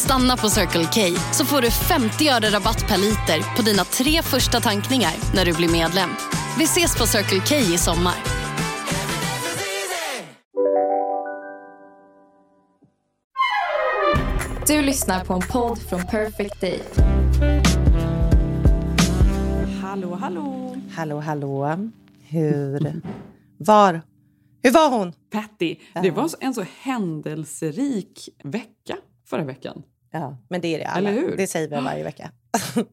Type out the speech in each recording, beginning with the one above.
Stanna på Circle K så får du 50 öre rabatt per liter på dina tre första tankningar när du blir medlem. Vi ses på Circle K i sommar. Du lyssnar på en podd från Perfect Day. Hallå, hallå. Hallå, hallå. Hur var, hur var hon? Patty, det var en så händelserik vecka förra veckan. Ja, men det är det alla. Eller hur? Det säger vi varje vecka.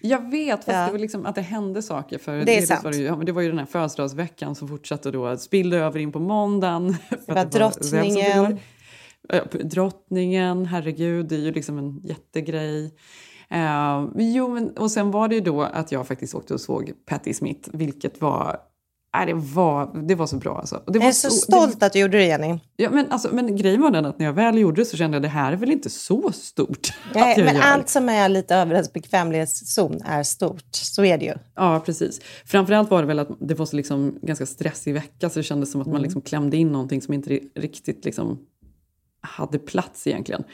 Jag vet, fast Ja. det var liksom att det hände saker. För är dels sant. Var det, ju, ja, det var ju den här födelsedagsveckan som fortsatte då, spillde över in på måndagen. Det att var drottningen. Drottningen, herregud, det är ju liksom en jättegrej. Eh, jo, men, och sen var det ju då att jag faktiskt åkte och såg Patti Smith, vilket var... Nej, det, var det var så bra alltså. Det Jag var är så stolt att du gjorde det, Jenny. Ja, men, alltså, men grejen var den att när jag väl gjorde det så kände jag att det här är väl inte så stort. Nej, jag men gör. allt som är lite över ens bekvämlighetszon är stort. Så är det ju. Ja, precis. Framförallt var det väl att det var så liksom ganska stressig vecka så det kändes som att man liksom klämde in någonting som inte ri- riktigt liksom hade plats egentligen.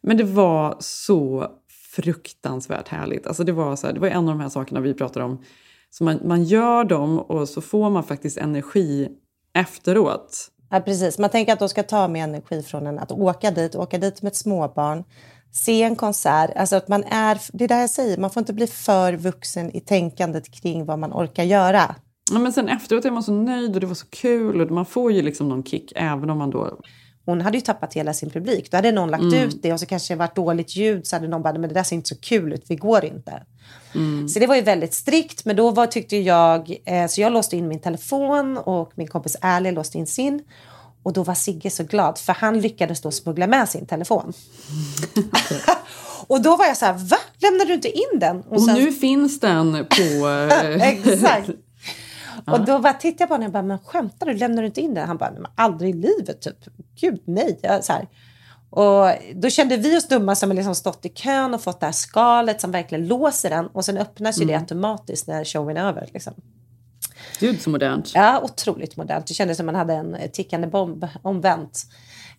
Men det var så fruktansvärt härligt. Alltså det, var så här, det var en av de här sakerna vi pratade om. Så man, man gör dem och så får man faktiskt energi efteråt. Ja, precis. Man tänker att de ska ta med energi från en att åka dit, åka dit med ett småbarn, se en konsert. Alltså att man är, det är det jag säger, man får inte bli för vuxen i tänkandet kring vad man orkar göra. Ja, men sen efteråt är man så nöjd och det var så kul och man får ju liksom någon kick även om man då Hon hade ju tappat hela sin publik. Då hade någon lagt Mm. ut det och så kanske det varit dåligt ljud så hade någon bara, men det där ser inte så kul ut, vi går inte. Mm. Så det var ju väldigt strikt, men då var, tyckte jag, eh, så jag låste in min telefon och min kompis Ali låste in sin. Och då var Sigge så glad, för han lyckades då smuggla med sin telefon. och då var jag så här, va? Lämnade du inte in den? Och sen- nu finns den på... eh, Exakt. Och då bara tittade jag på honom och bara, men skämtar du? Lämnar du inte in den? Han bara, men aldrig i livet typ. Gud nej. Så här. Och då kände vi oss dumma som har liksom stått i kön och fått det här skalet som verkligen låser den. Och sen öppnas ju det automatiskt när showen är över. Liksom. Gud så modernt. Ja, otroligt modernt. Det kändes som man hade en tickande bomb omvänt.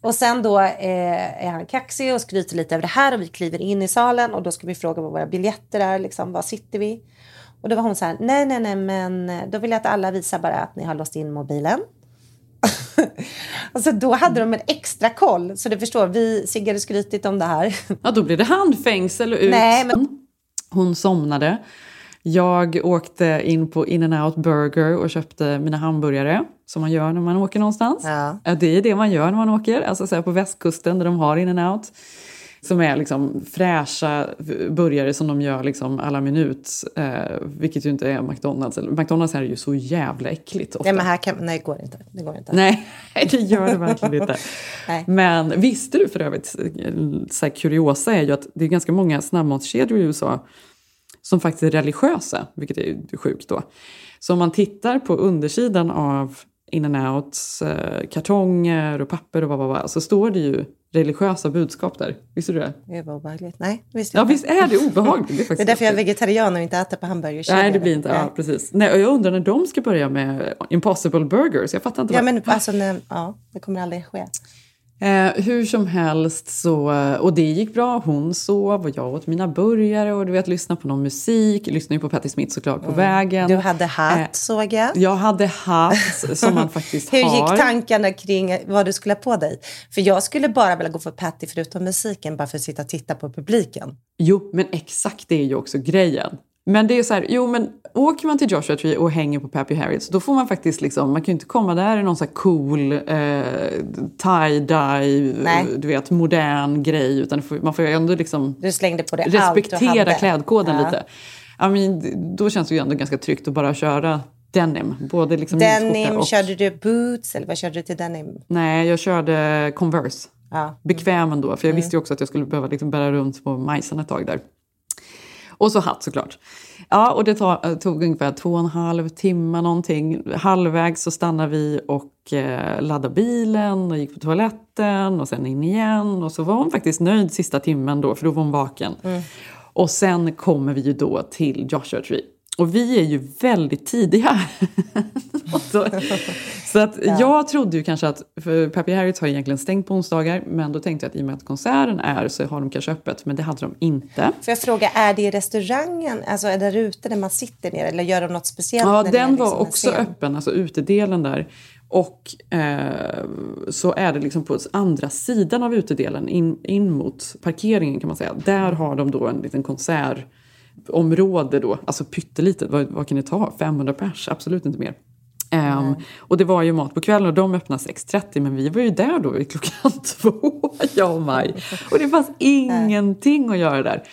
Och sen då eh, är han kaxig och skryter lite över det här och vi kliver in i salen och då ska vi fråga vad våra biljetter är, liksom, var sitter vi? Och då var hon så här, nej, nej, nej, men eh, då vill jag att alla visar bara att ni har låst in mobilen. alltså då hade de en extra koll, så du förstår, vi Sigge hade skrytit om det här. Ja, då blev det handfängsel och ut. Nej, men- Hon somnade. Jag åkte in på In-N-Out Burger och köpte mina hamburgare. Som man gör när man åker någonstans. Ja. det är det man gör när man åker. Alltså så på västkusten där de har In-N-Out. Som är liksom fräscha burgare som de gör liksom alla minut. Eh, vilket ju inte är McDonalds. McDonalds är ju så jävla äckligt ofta. Nej, men här kan, nej, det går inte. Det går inte. Nej, det gör det verkligen inte. Men visste du för övrigt, så här kuriosa är ju att det är ganska många snabbmatskedjor i USA som faktiskt är religiösa, vilket är ju sjukt då. Så om man tittar på undersidan av In-N-Outs eh, kartonger och papper och vad, vad, vad, så står det ju religiösa budskap där. Visste du det? Det var obehagligt. Nej, visste Ja, jag inte. visst är det obehagligt? Det är, Det är därför jag är vegetarian och inte äter på hamburgerkedjor. Nej, det blir inte. Ja, precis. Nej, och jag undrar när de ska börja med Impossible Burgers. Jag fattar inte. Ja, vad- men alltså, nej, ja, det kommer aldrig ske. Eh, hur som helst så, och det gick bra. Hon sov och jag åt mina burgare och du vet, lyssnade på någon musik. Lyssnade ju på Patti Smith såklart på vägen. Mm. Du hade hatt, Eh, såg jag. Jag hade hatt som man faktiskt Hur har. gick tankarna kring vad du skulle ha på dig? För jag skulle bara vilja gå för Patty förutom musiken, bara för att sitta och titta på publiken. Jo, men exakt det är ju också grejen. Men det är så här, jo men åker man till Joshua Tree och hänger på Pappy Harriets då får man faktiskt liksom, man kan ju inte komma där i någon så här cool eh, tie-dye, Nej. du vet modern grej utan det man får ju ändå liksom Du slängde på du respektera klädkoden Ja. lite. I mean, då känns det ju ändå ganska tryggt att bara köra denim. Både liksom Denim, och... körde du boots eller vad körde du till denim? Nej, jag körde Converse. Ja. bekväm ändå. För jag visste ju också att jag skulle behöva liksom bära runt på majsen ett tag där. Och så hatt såklart. Ja, och det tog, tog ungefär två och en halv timme någonting. Halvvägs så stannade vi och eh, laddade bilen och gick på toaletten och sen in igen. Och så var hon faktiskt nöjd sista timmen då, för då var hon vaken. Och sen kommer vi ju då till Joshua Tree. Och vi är ju väldigt tidiga. så, så att jag trodde ju kanske att, för Pappy Harriets har egentligen stängt på onsdagar, men då tänkte jag att i och med att konserten är så har de kanske öppet, men det hade de inte. Får jag fråga, är det i restaurangen, alltså är det där ute där man sitter ner eller gör de något speciellt? Ja, den var liksom en också öppen, alltså utedelen där. Och eh, så är det liksom på andra sidan av utedelen, in, in mot parkeringen kan man säga. Där har de då en liten konsertområde då, alltså pyttelitet, vad, vad kan det ta? 500 pers, absolut inte mer. Ehm, och det var ju mat på kvällen och de öppnade 6.30 men vi var ju där då vid klockan två, jag och Maj. Och det fanns ingenting att göra där.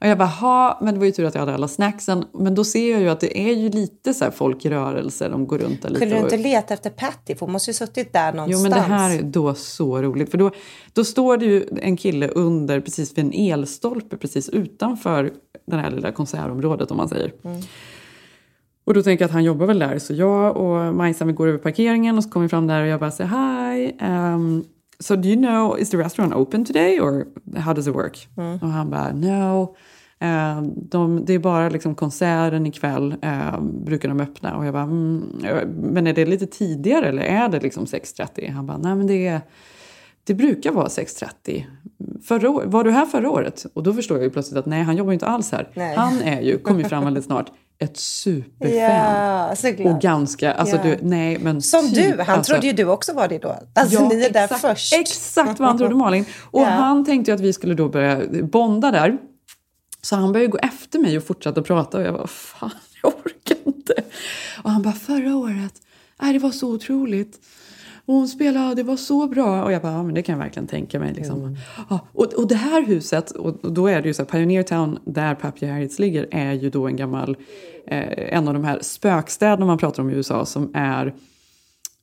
Och jag bara, ha, men det var ju tur att jag hade alla snacksen. Men då ser jag ju att det är ju lite så här folk i rörelse, de går runt där lite. Kunde du inte leta efter Patty? För hon måste ju suttit där Jo någonstans. men det här är då så roligt. För då, då står det ju en kille under precis vid en elstolpe precis utanför det här lilla konsertområdet om man säger. Och då tänker jag att han jobbar väl där. Så jag och Majsan vi går över parkeringen och så kommer vi fram där och jag bara säger hi. Um, so do you know, is the restaurant open today or how does it work? Och han bara no. Eh, de, det är bara liksom konserten ikväll eh, brukar de öppna. Och jag bara, mm, men är det lite tidigare eller är det liksom 6.30? Han bara, nej men det är det brukar vara 6.30. Förra år, var du här förra året? Och då förstår jag ju plötsligt att nej, han jobbar ju inte alls här. Nej. Han är ju, kommer ju fram väldigt snart, ett superfan. Ja, såklart. Och ganska, alltså Ja. du, nej men Som typ, du, han alltså, trodde ju du också var det då. Alltså Ja, ni är där exakt, först. Exakt vad han trodde Malin. Och Ja. han tänkte ju att vi skulle då börja bonda där. Så han började gå efter mig och fortsatte prata och jag bara, fan jag orkar inte. Och han bara, förra året, nej det var så otroligt. Och hon spelade, det var så bra. Och jag bara, ja men det kan jag verkligen tänka mig. Liksom. Ja, och, och det här huset, och, då är det ju så här, Pioneer Town där Pappy Harriets ligger, är ju då en gammal, eh, en av de här spökstäderna man pratar om i USA som är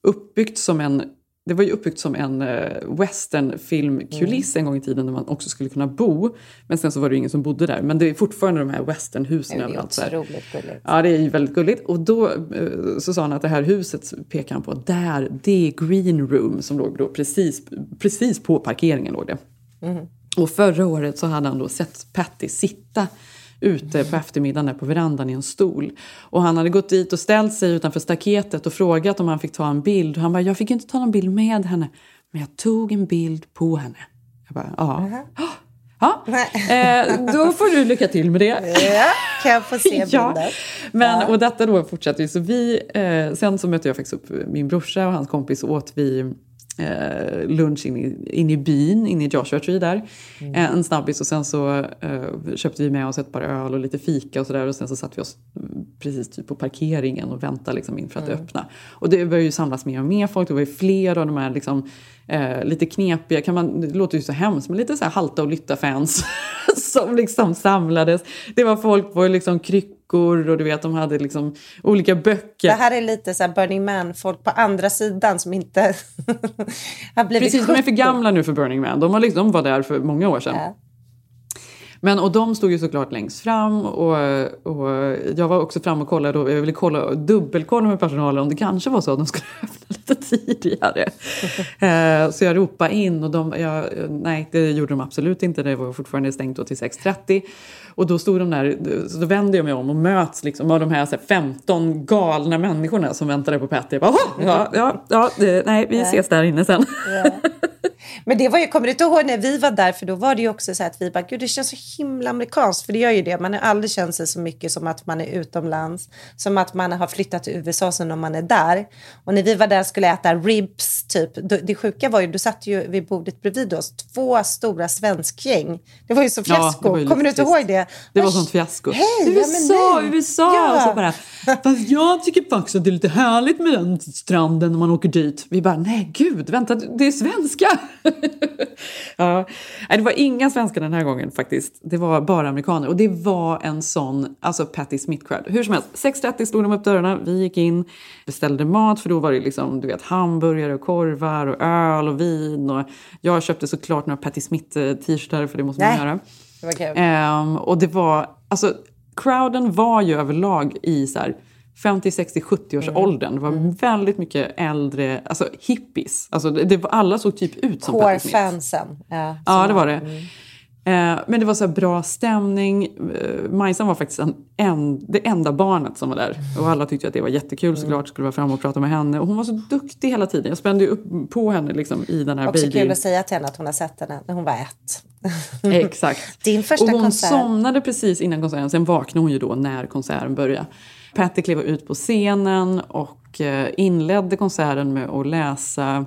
uppbyggt som en det var ju uppbyggt som en eh, westernfilmkuliss en gång i tiden där man också skulle kunna bo. Men sen så var det ju ingen som bodde där. Men det är fortfarande de här westernhusen Det är överallt. så här. otroligt gulligt. Ja, det är ju väldigt gulligt. Och då eh, så sa han att det här huset pekar han på, där, det är green room som låg då precis, precis på parkeringen. Låg det. Och förra året så hade han då sett Patty sitta ute på eftermiddagen där på verandan i en stol. Och han hade gått dit och ställt sig utanför staketet och frågat om han fick ta en bild. Och han bara, jag fick inte ta någon bild med henne, men jag tog en bild på henne. Jag bara, ja. Ja, eh, då får du lycka till med det. Ja, kan jag få se bilden? Ja, men, och detta då fortsatte ju. Så vi, eh, sen så mötte jag faktiskt upp min brorsa och hans kompis och åt vi eh, lunch in i, in i byn, in i Joshua Tree där. Eh, en snabbis och sen så eh, köpte vi med oss ett par öl och lite fika och sådär och sen så satt vi oss mm, precis typ på parkeringen och väntade liksom inför att det öppna. Och det började ju samlas mer och mer folk, det var ju fler av de här liksom, eh, lite knepiga, kan man, det låter ju så hemskt, men lite så här halta och lytta fans som liksom samlades. Det var folk på liksom kryckor och du vet de hade liksom olika böcker. Det här är lite så Burning Man-folk på andra sidan som inte har blivit Precis, de är för 70. gamla nu för Burning Man. De, har liksom, de var där för många år sedan. Ja. Men, och de stod ju såklart längst fram och, och jag var också fram och kollade och jag ville kolla, dubbelkolla med personalen om det kanske var så att de skulle öppna lite tidigare. eh, så jag ropade in och de, jag, nej det gjorde de absolut inte, det var fortfarande stängt till 6.30. Och då stod de där, så då vände jag mig om och möts liksom av de här, så här 15 galna människorna som väntade på Patty. Jag bara, "Åh, ja, ja, ja, det- nej vi ses där inne sen. Men det var ju, kommer du inte ihåg när vi var där, för då var det ju också så att vi bara, gud det känns så himla amerikanskt, för det gör ju det. Man har aldrig känt sig så mycket som att man är utomlands, som att man har flyttat till USA som när man är där. Och när vi var där skulle äta ribs, typ, det sjuka var ju, du satt ju vid bordet bredvid oss, två stora svenskgäng. Det var ju så Ja, fiasko, det ju kommer du inte ihåg trist. Det? Det var sånt fiasko. Hej, ja, USA, nej. USA! Ja. Och så bara, Fast jag tycker faktiskt att det är lite härligt med den stranden när man åker dit. Vi bara, nej gud, vänta, det är svenska! ja. Nej, det var inga svenskar den här gången faktiskt. Det var bara amerikaner och det var en sån, alltså Patti Smith-crowd. Hur som helst, 6.30 slog de upp dörrarna, vi gick in, beställde mat för då var det liksom, du vet, hamburgare och korvar och öl och vin. Och jag köpte såklart några Patti Smith-t-shirtar för det måste man Nej. göra. Det var kul. Ehm, och det var, alltså crowden var ju överlag i så här 50, 60, 70 års åldern. Det var väldigt mycket äldre, alltså hippies. Alltså det, det var, alla såg typ ut som Patti Smith. Core-fansen. Ja, Ja, det var det. Eh, men det var så bra stämning. Eh, Majsan var faktiskt en, en, det enda barnet som var där. Och alla tyckte att det var jättekul såklart. Skulle vara fram och prata med henne. Och hon var så duktig hela tiden. Jag spände ju upp på henne liksom, i den här Också baby... kul att säga till henne att hon har sett henne när hon var ett. Exakt. Din första och hon konsert. somnade precis innan konserten. Sen vaknade hon ju då när konserten började. Patti klev ut på scenen och eh, inledde konserten med att läsa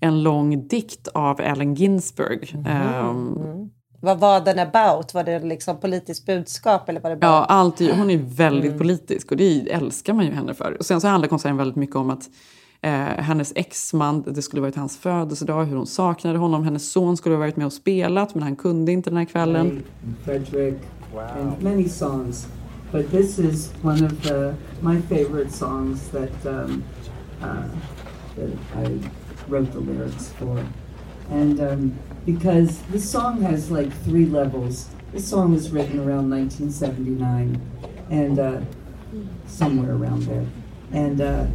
en lång dikt av Allen Ginsberg. Mhm. Ehm, Vad var den about? Var det liksom politiskt budskap eller var det bara... Ja, alltid. Hon är väldigt Mm. politisk och det älskar man ju henne för. Och sen så handlar konserten väldigt mycket om att eh, hennes exman, det skulle varit hans födelsedag, hur hon saknade honom. Hennes son skulle ha varit med och spelat men han kunde inte den här kvällen. and Frederick, and many songs. But this is one of the, my favorite songs that, um, uh, that I wrote the lyrics for. And um, because this song has like three levels. This song was written around 1979 and uh, somewhere around there. And uh,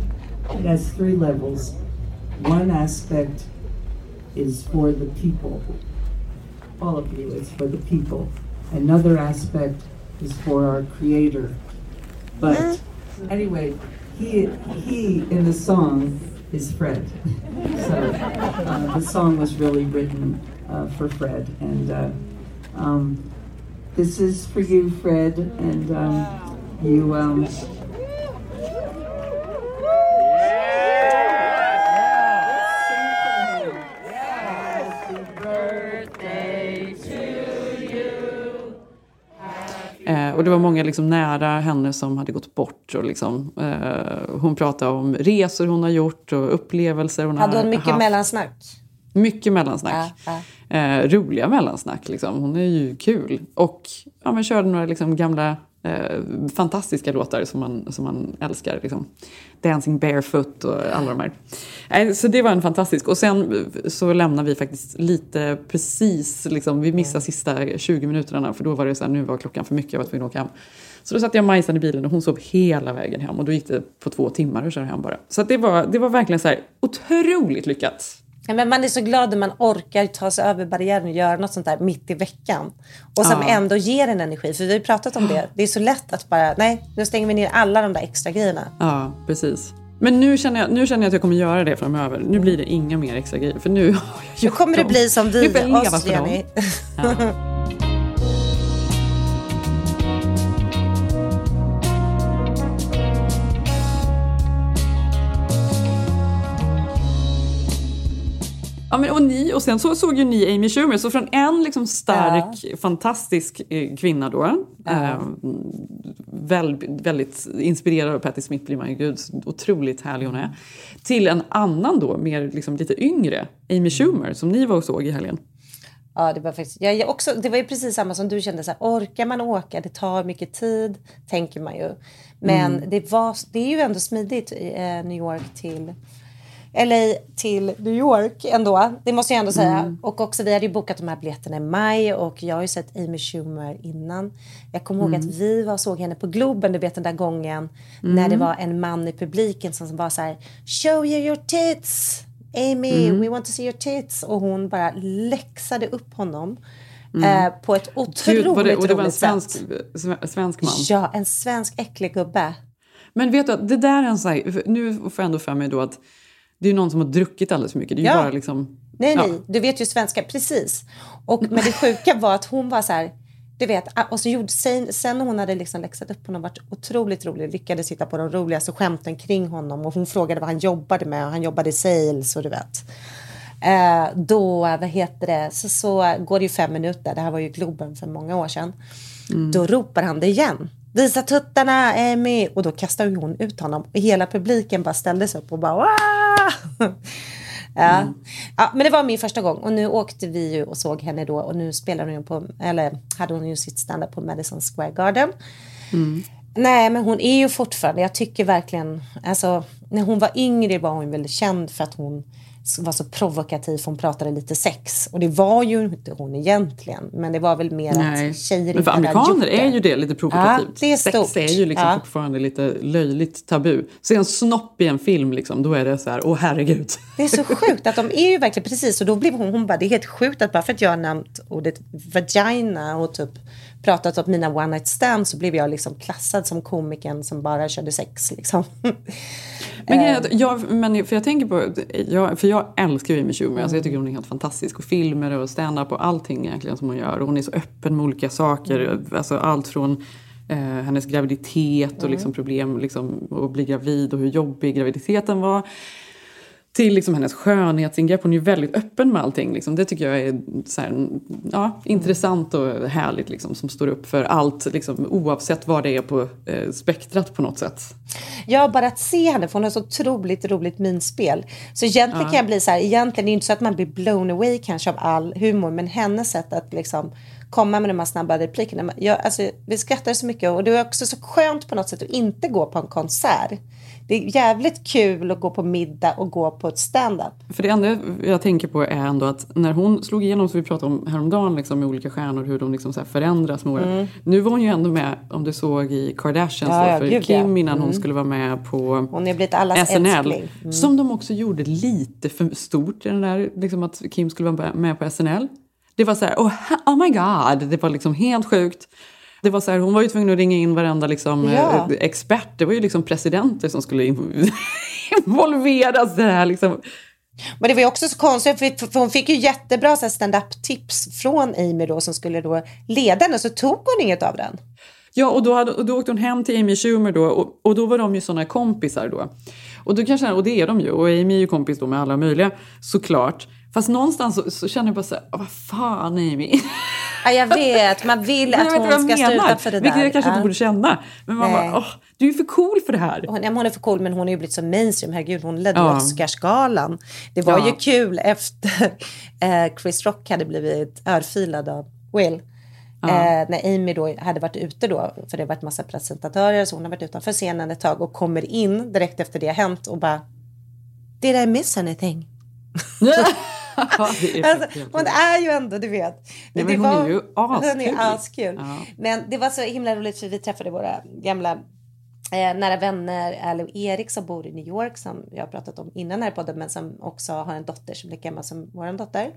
it has three levels. One aspect is for the people, all of you, it's for the people. Another aspect is for our creator. But anyway, he he in the song is Fred. so uh, the song was really written uh, for Fred, and uh, um, this is for you, Fred, and um, you. Um, var många liksom nära henne som hade gått bort. Och liksom, eh, hon pratade om resor hon har gjort och upplevelser hon Hade har hon mycket haft. mellansnack? Mycket mellansnack. Ja, Eh, roliga mellansnack. Liksom. Hon är ju kul. Och ja, men körde några liksom, gamla eh, fantastiska låtar som man, som man älskar. Liksom. Dancing barefoot och alla de här. Eh, så det var en fantastisk. Och sen eh, så lämnade vi faktiskt lite precis, liksom, vi missade sista 20 minuterna för då var det så här, nu var klockan för mycket, jag var tvungen att åka hem. Så då satte jag Majsan i bilen och hon sov hela vägen hem och då gick det på två timmar att köra hem bara. Så att det, var, det var verkligen så här otroligt lyckat. Ja, men man är så glad när man orkar ta sig över barriären och göra något sånt där mitt i veckan. Och som Ja. ändå ger en energi. För vi har ju pratat om det. Det är så lätt att bara, nej, nu stänger vi ner alla de där extra grejerna. Ja, precis. Men nu känner, jag, nu känner jag att jag kommer göra det framöver. Nu blir det inga mer extra grejer. För nu har jag Nu gjort kommer det dem. bli som Nu vi, leva oss. Jenny. Ja. Ja, men, och, ni, och sen så såg ju ni Amy Schumer, så från en liksom stark, fantastisk eh, kvinna då, eh, väl, väldigt inspirerad av Patti Smith blir man ju, gud, otroligt härlig hon är, till en annan då, mer liksom lite yngre, Amy Schumer, som ni var och såg i helgen. Ja, det var faktiskt, jag, också, det var ju precis samma som du kände. Så här, orkar man åka? Det tar mycket tid, tänker man ju. Men Mm. det, var, det är ju ändå smidigt eh, New York till LA till New York ändå. Det måste jag ändå säga. Mm. Och också vi hade ju bokat de här biljetterna i maj och jag har ju sett Amy Schumer innan. Jag kommer ihåg Mm. att vi var såg henne på Globen, du vet den där gången när Mm. det var en man i publiken som var så här Show you your tits! Amy, Mm. we want to see your tits. Och hon bara läxade upp honom eh, på ett otroligt Mm. Gud, var det, och det var en svensk, sätt. sve- svensk man. Ja, en svensk äcklig gubbe. Men vet du, det där är en sån här, nu får jag ändå för mig då att det är någon som har druckit alldeles för mycket. Det är ju Ja. bara liksom... Nej, ja. nej, du vet ju svenska, precis. Och, men det sjuka var att hon var så här, du vet, och så gjorde, sen, sen när hon hade liksom läxat upp honom, varit otroligt rolig, lyckades hitta på de roligaste skämten kring honom och hon frågade vad han jobbade med och han jobbade i sales och du vet. Eh, då, vad heter det, så, så går det ju fem minuter, det här var ju Globen för många år sedan. Då ropar han det igen. Visa tuttarna, Amy! Och då kastar ju hon ut honom. Och hela publiken bara ställde sig upp och bara Wah! Ja. ja, men det var min första gång och nu åkte vi ju och såg henne då och nu spelar hon på, eller hade hon ju sitt standup på Madison Square Garden. Nej, men hon är ju fortfarande, jag tycker verkligen, alltså när hon var yngre var hon väldigt känd för att hon var så provokativ, för hon pratade lite sex. Och det var ju inte hon egentligen, men det var väl mer Nej. att tjejer Men inte för hade amerikaner är ju det lite provokativt. Ja, det är Sex är ju liksom Ja. fortfarande lite löjligt tabu. Se en snopp i en film, liksom, då är det så här, åh herregud. Det är så sjukt att de är ju verkligen precis och då blev hon, hon bara det är helt sjukt att bara för att jag har nämnt ordet vagina och typ pratat om mina one night stands så blev jag liksom klassad som komikern som bara körde sex liksom. Men, är att jag, men för jag tänker på, jag, för jag älskar Amy Schumer, alltså jag tycker hon är helt fantastisk. Och filmer och stand-up och allting egentligen som hon gör. Och hon är så öppen med olika saker. Alltså allt från eh, hennes graviditet och liksom problem liksom, att bli gravid och hur jobbig graviditeten var. Till liksom hennes skönhetsingrepp. Hon är ju väldigt öppen med allting. Liksom. Det tycker jag är så här, ja, intressant och härligt. Liksom, som står upp för allt liksom, oavsett vad det är på eh, spektrat på något sätt. Ja, bara att se henne, för hon har så otroligt roligt minspel. Så egentligen kan jag bli så här, egentligen är det inte så att man blir blown away kanske av all humor, men hennes sätt att liksom komma med de här snabba replikerna. Jag, alltså, vi skrattar så mycket och det är också så skönt på något sätt att inte gå på en konsert. Det är jävligt kul att gå på middag och gå på ett stand-up. För det enda jag tänker på är ändå att när hon slog igenom, som vi pratade om häromdagen, liksom, med olika stjärnor, hur de liksom så förändras med åren. Nu var hon ju ändå med, om du såg i Kardashians, Mm. Ja, ja, för gud, Kim innan hon skulle vara med på Hon är blivit allas SNL. Mm. Som de också gjorde lite för stort, den där, liksom att Kim skulle vara med på SNL. Det var så här, oh, oh my god, det var liksom helt sjukt. Det var så här, hon var ju tvungen att ringa in varenda liksom, Ja. eh, expert. Det var ju liksom presidenter som skulle in- involveras i det här. Liksom. Men det var ju också så konstigt för hon fick ju jättebra så här stand-up tips från Amy då som skulle då leda henne så tog hon inget av den. Ja, och då, hade, och då åkte hon hem till Amy Schumer då och, och då var de ju såna kompisar då. Och, då kanske, och det är de ju, och Amy är ju kompis då med alla möjliga såklart. Fast någonstans så, så känner jag bara så här, "Åh, vad fan Amy. Ja, jag vet, man vill att hon ska jag stå menar, utanför det vilket där. jag kanske inte borde känna. Men man Nej. bara, åh, du är för cool för det här. Hon, ja, hon är för cool men hon har ju blivit så mainstream. Herregud, hon ledde Ja. Oscarsgalan. Det var Ja. ju kul efter eh, Chris Rock hade blivit örfilad av Will. Eh, när Amy då hade varit ute då, för det har varit massa presentatörer, så hon har varit utanför scenen ett tag och kommer in direkt efter det har hänt och bara Did I miss anything? Det är Alltså, hon är ju ändå, du vet. Nej, men hon är ju Hon askul. är askul. Ja. Men det var så himla roligt för vi träffade våra gamla eh, nära vänner, eller Erik som bor i New York som jag har pratat om innan här i podden men som också har en dotter som är lika gammal som vår dotter.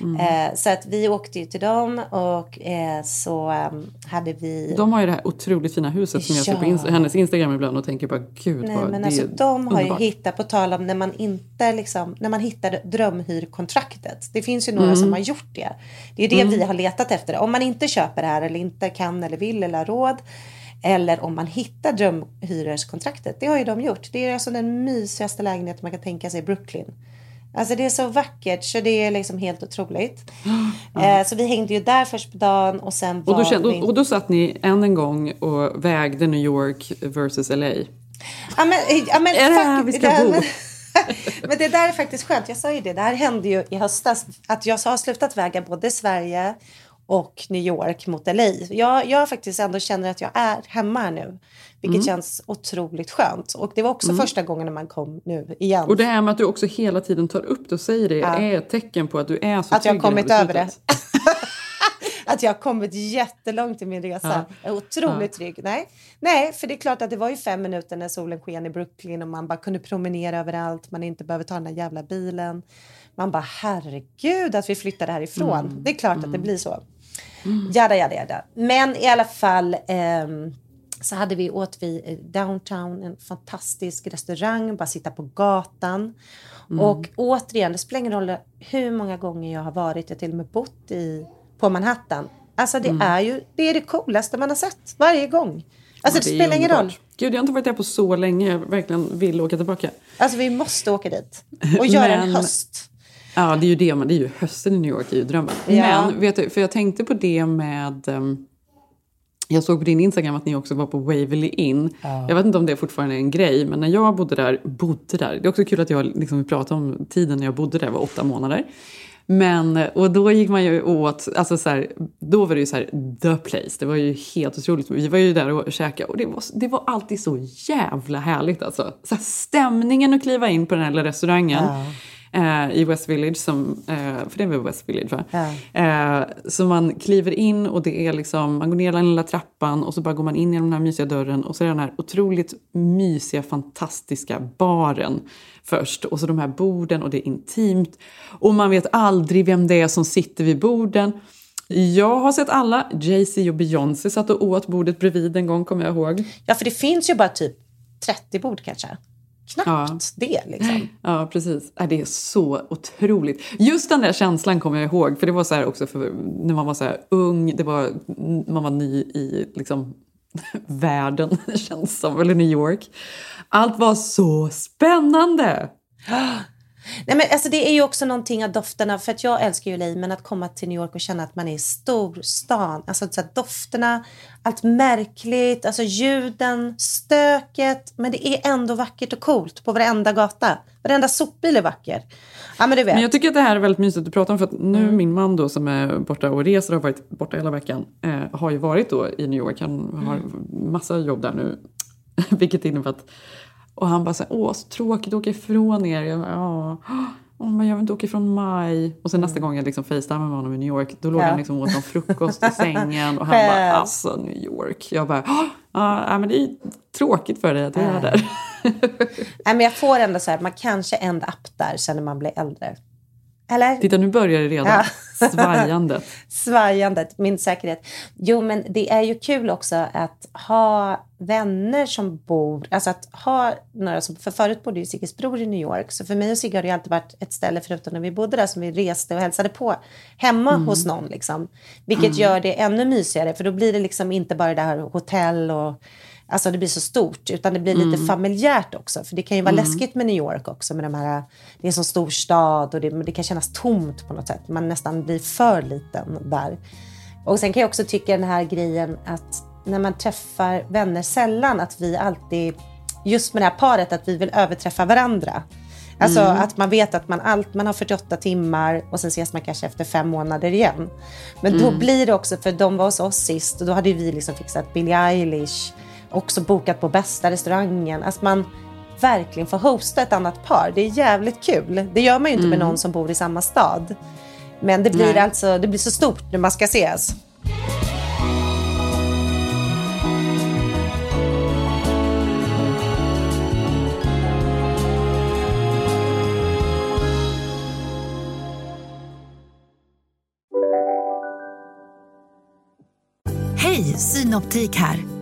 Mm. Eh, så att vi åkte ju till dem och eh, så ehm, hade vi De har ju det här otroligt fina huset som jag ser på ins- hennes Instagram ibland och tänker bara gud Nej, vad men det alltså, är de har ju underbart. hittat, på tal om när man inte liksom, när man hittar drömhyrkontraktet. Det finns ju några Mm. som har gjort det. Det är det vi har letat efter. Om man inte köper det här eller inte kan eller vill eller har råd. Eller om man hittar drömhyreskontraktet. Det har ju de gjort. Det är alltså den mysigaste lägenheten man kan tänka sig i Brooklyn. Alltså det är så vackert så det är liksom helt otroligt. Eh, så vi hängde ju där först på dagen och sen Och då, var kände, vi... och, då satt ni än en gång och vägde New York versus LA. Ja men, ja, men, Är det här vi ska det bo? Men, men det där är faktiskt skönt. Jag sa ju det. Det här hände ju i höstas. Att jag har slutat väga både Sverige och New York mot LA. Jag, jag faktiskt ändå känner att jag är hemma här nu. Vilket Mm. känns otroligt skönt. Och det var också första gången när man kom nu igen. Och det här med att du också hela tiden tar upp det och säger det är ett tecken på att du är så Att jag har kommit över det. att jag har kommit jättelångt i min resa. Jag är otroligt trygg. Nej. Nej, för det är klart att det var ju fem minuter när solen sken i Brooklyn och man bara kunde promenera överallt. Man inte behöver ta den där jävla bilen. Man bara herregud att vi flyttade härifrån. Det är klart att det blir så. Jada, jada, jada. Men i alla fall ehm, så hade vi åt vi eh, downtown en fantastisk restaurang, bara sitta på gatan. Och återigen, det spelar ingen roll hur många gånger jag har varit, jag till och med bott i, på Manhattan. Alltså det är ju det, är det coolaste man har sett varje gång. Alltså det, är spelar ingen roll. Gud, jag har inte varit där på så länge. Jag verkligen vill åka tillbaka. Alltså vi måste åka dit och göra en Men- höst. Ja, det är ju det. Men det är ju hösten i New York är ju drömmen. Ja. Men vet du, för jag tänkte på det med... ehm, Jag såg på din Instagram att ni också var på Waverly Inn. Jag vet inte om det fortfarande är en grej, men när jag bodde där, bodde där. Det är också kul att jag liksom pratar om tiden när jag bodde där, var åtta månader. Men, och då gick man ju åt, alltså så här, då var det ju så här the place. Det var ju helt otroligt. Vi var ju där och käkade och det var, det var alltid så jävla härligt alltså. Så här, stämningen att kliva in på den här lilla restaurangen. Eh, i West Village, som, eh, för det är väl West Village va? Eh, så man kliver in och det är liksom, man går ner den lilla trappan och så bara går man in genom den här mysiga dörren och så är det den här otroligt mysiga, fantastiska baren först. Och så de här borden och det är intimt. Och man vet aldrig vem det är som sitter vid borden. Jag har sett alla. Jay-Z och Beyoncé satt och åt bordet bredvid en gång, kommer jag ihåg. Ja, för det finns ju bara typ 30 bord kanske. Knappt Ja. det liksom. Ja, precis. Ja, Det är så otroligt. Just den där känslan kommer jag ihåg. För det var så här också för, när man var så ung. Det var, man var ny i liksom, världen, känns som. Eller New York. Allt var så spännande! Nej, men alltså, det är ju också någonting av dofterna, för att jag älskar ju LA, men att komma till New York och känna att man är i storstan. Alltså så här, dofterna, allt märkligt, alltså ljuden, stöket. Men det är ändå vackert och coolt på varenda gata. Varenda sopbil är vacker. Ja, men du vet. Men jag tycker att det här är väldigt mysigt att prata om. För att nu min man då som är borta och reser och har varit borta hela veckan. Eh, har ju varit då i New York. Han har massa jobb där nu. Vilket innebär att... Och han bara så här, åh så tråkigt att åka ifrån er. Jag bara. Åh, men jag vill inte åka ifrån maj. Och sen nästa gång jag liksom facetimade med honom i New York. Då låg Ja. han liksom åt någon frukost i sängen. Och han Själv. bara, alltså New York. Jag bara, ja men det är tråkigt för dig att jag är där. Nej, men jag får ändå så här, man kanske ändrar upp där sen när man blir äldre. Eller? Titta nu börjar det redan. Ja. Svajandet. Svajandet, min säkerhet. Jo, men det är ju kul också att ha vänner som bor, alltså att ha några som, för förut bodde ju Sigges bror i New York, så för mig och Sigge har det alltid varit ett ställe, förutom när vi bodde där, som vi reste och hälsade på hemma hos någon liksom. Vilket gör det ännu mysigare, för då blir det liksom inte bara det här hotell och Alltså det blir så stort, utan det blir lite familjärt också. För det kan ju vara läskigt med New York också. Med de här, det är en så stor stad och det, det kan kännas tomt på något sätt. Man nästan blir för liten där. Och sen kan jag också tycka den här grejen att när man träffar vänner sällan, att vi alltid, just med det här paret, att vi vill överträffa varandra. Alltså att man vet att man, allt, man har 48 timmar och sen ses man kanske efter fem månader igen. Men då blir det också, för de var hos oss sist och då hade vi liksom fixat Billie Eilish, också bokat på bästa restaurangen. Att man verkligen får hosta ett annat par. Det är jävligt kul. Det gör man ju inte med någon som bor i samma stad. Men det blir Nej. alltså det blir så stort när man ska ses. Hej, Synoptik här.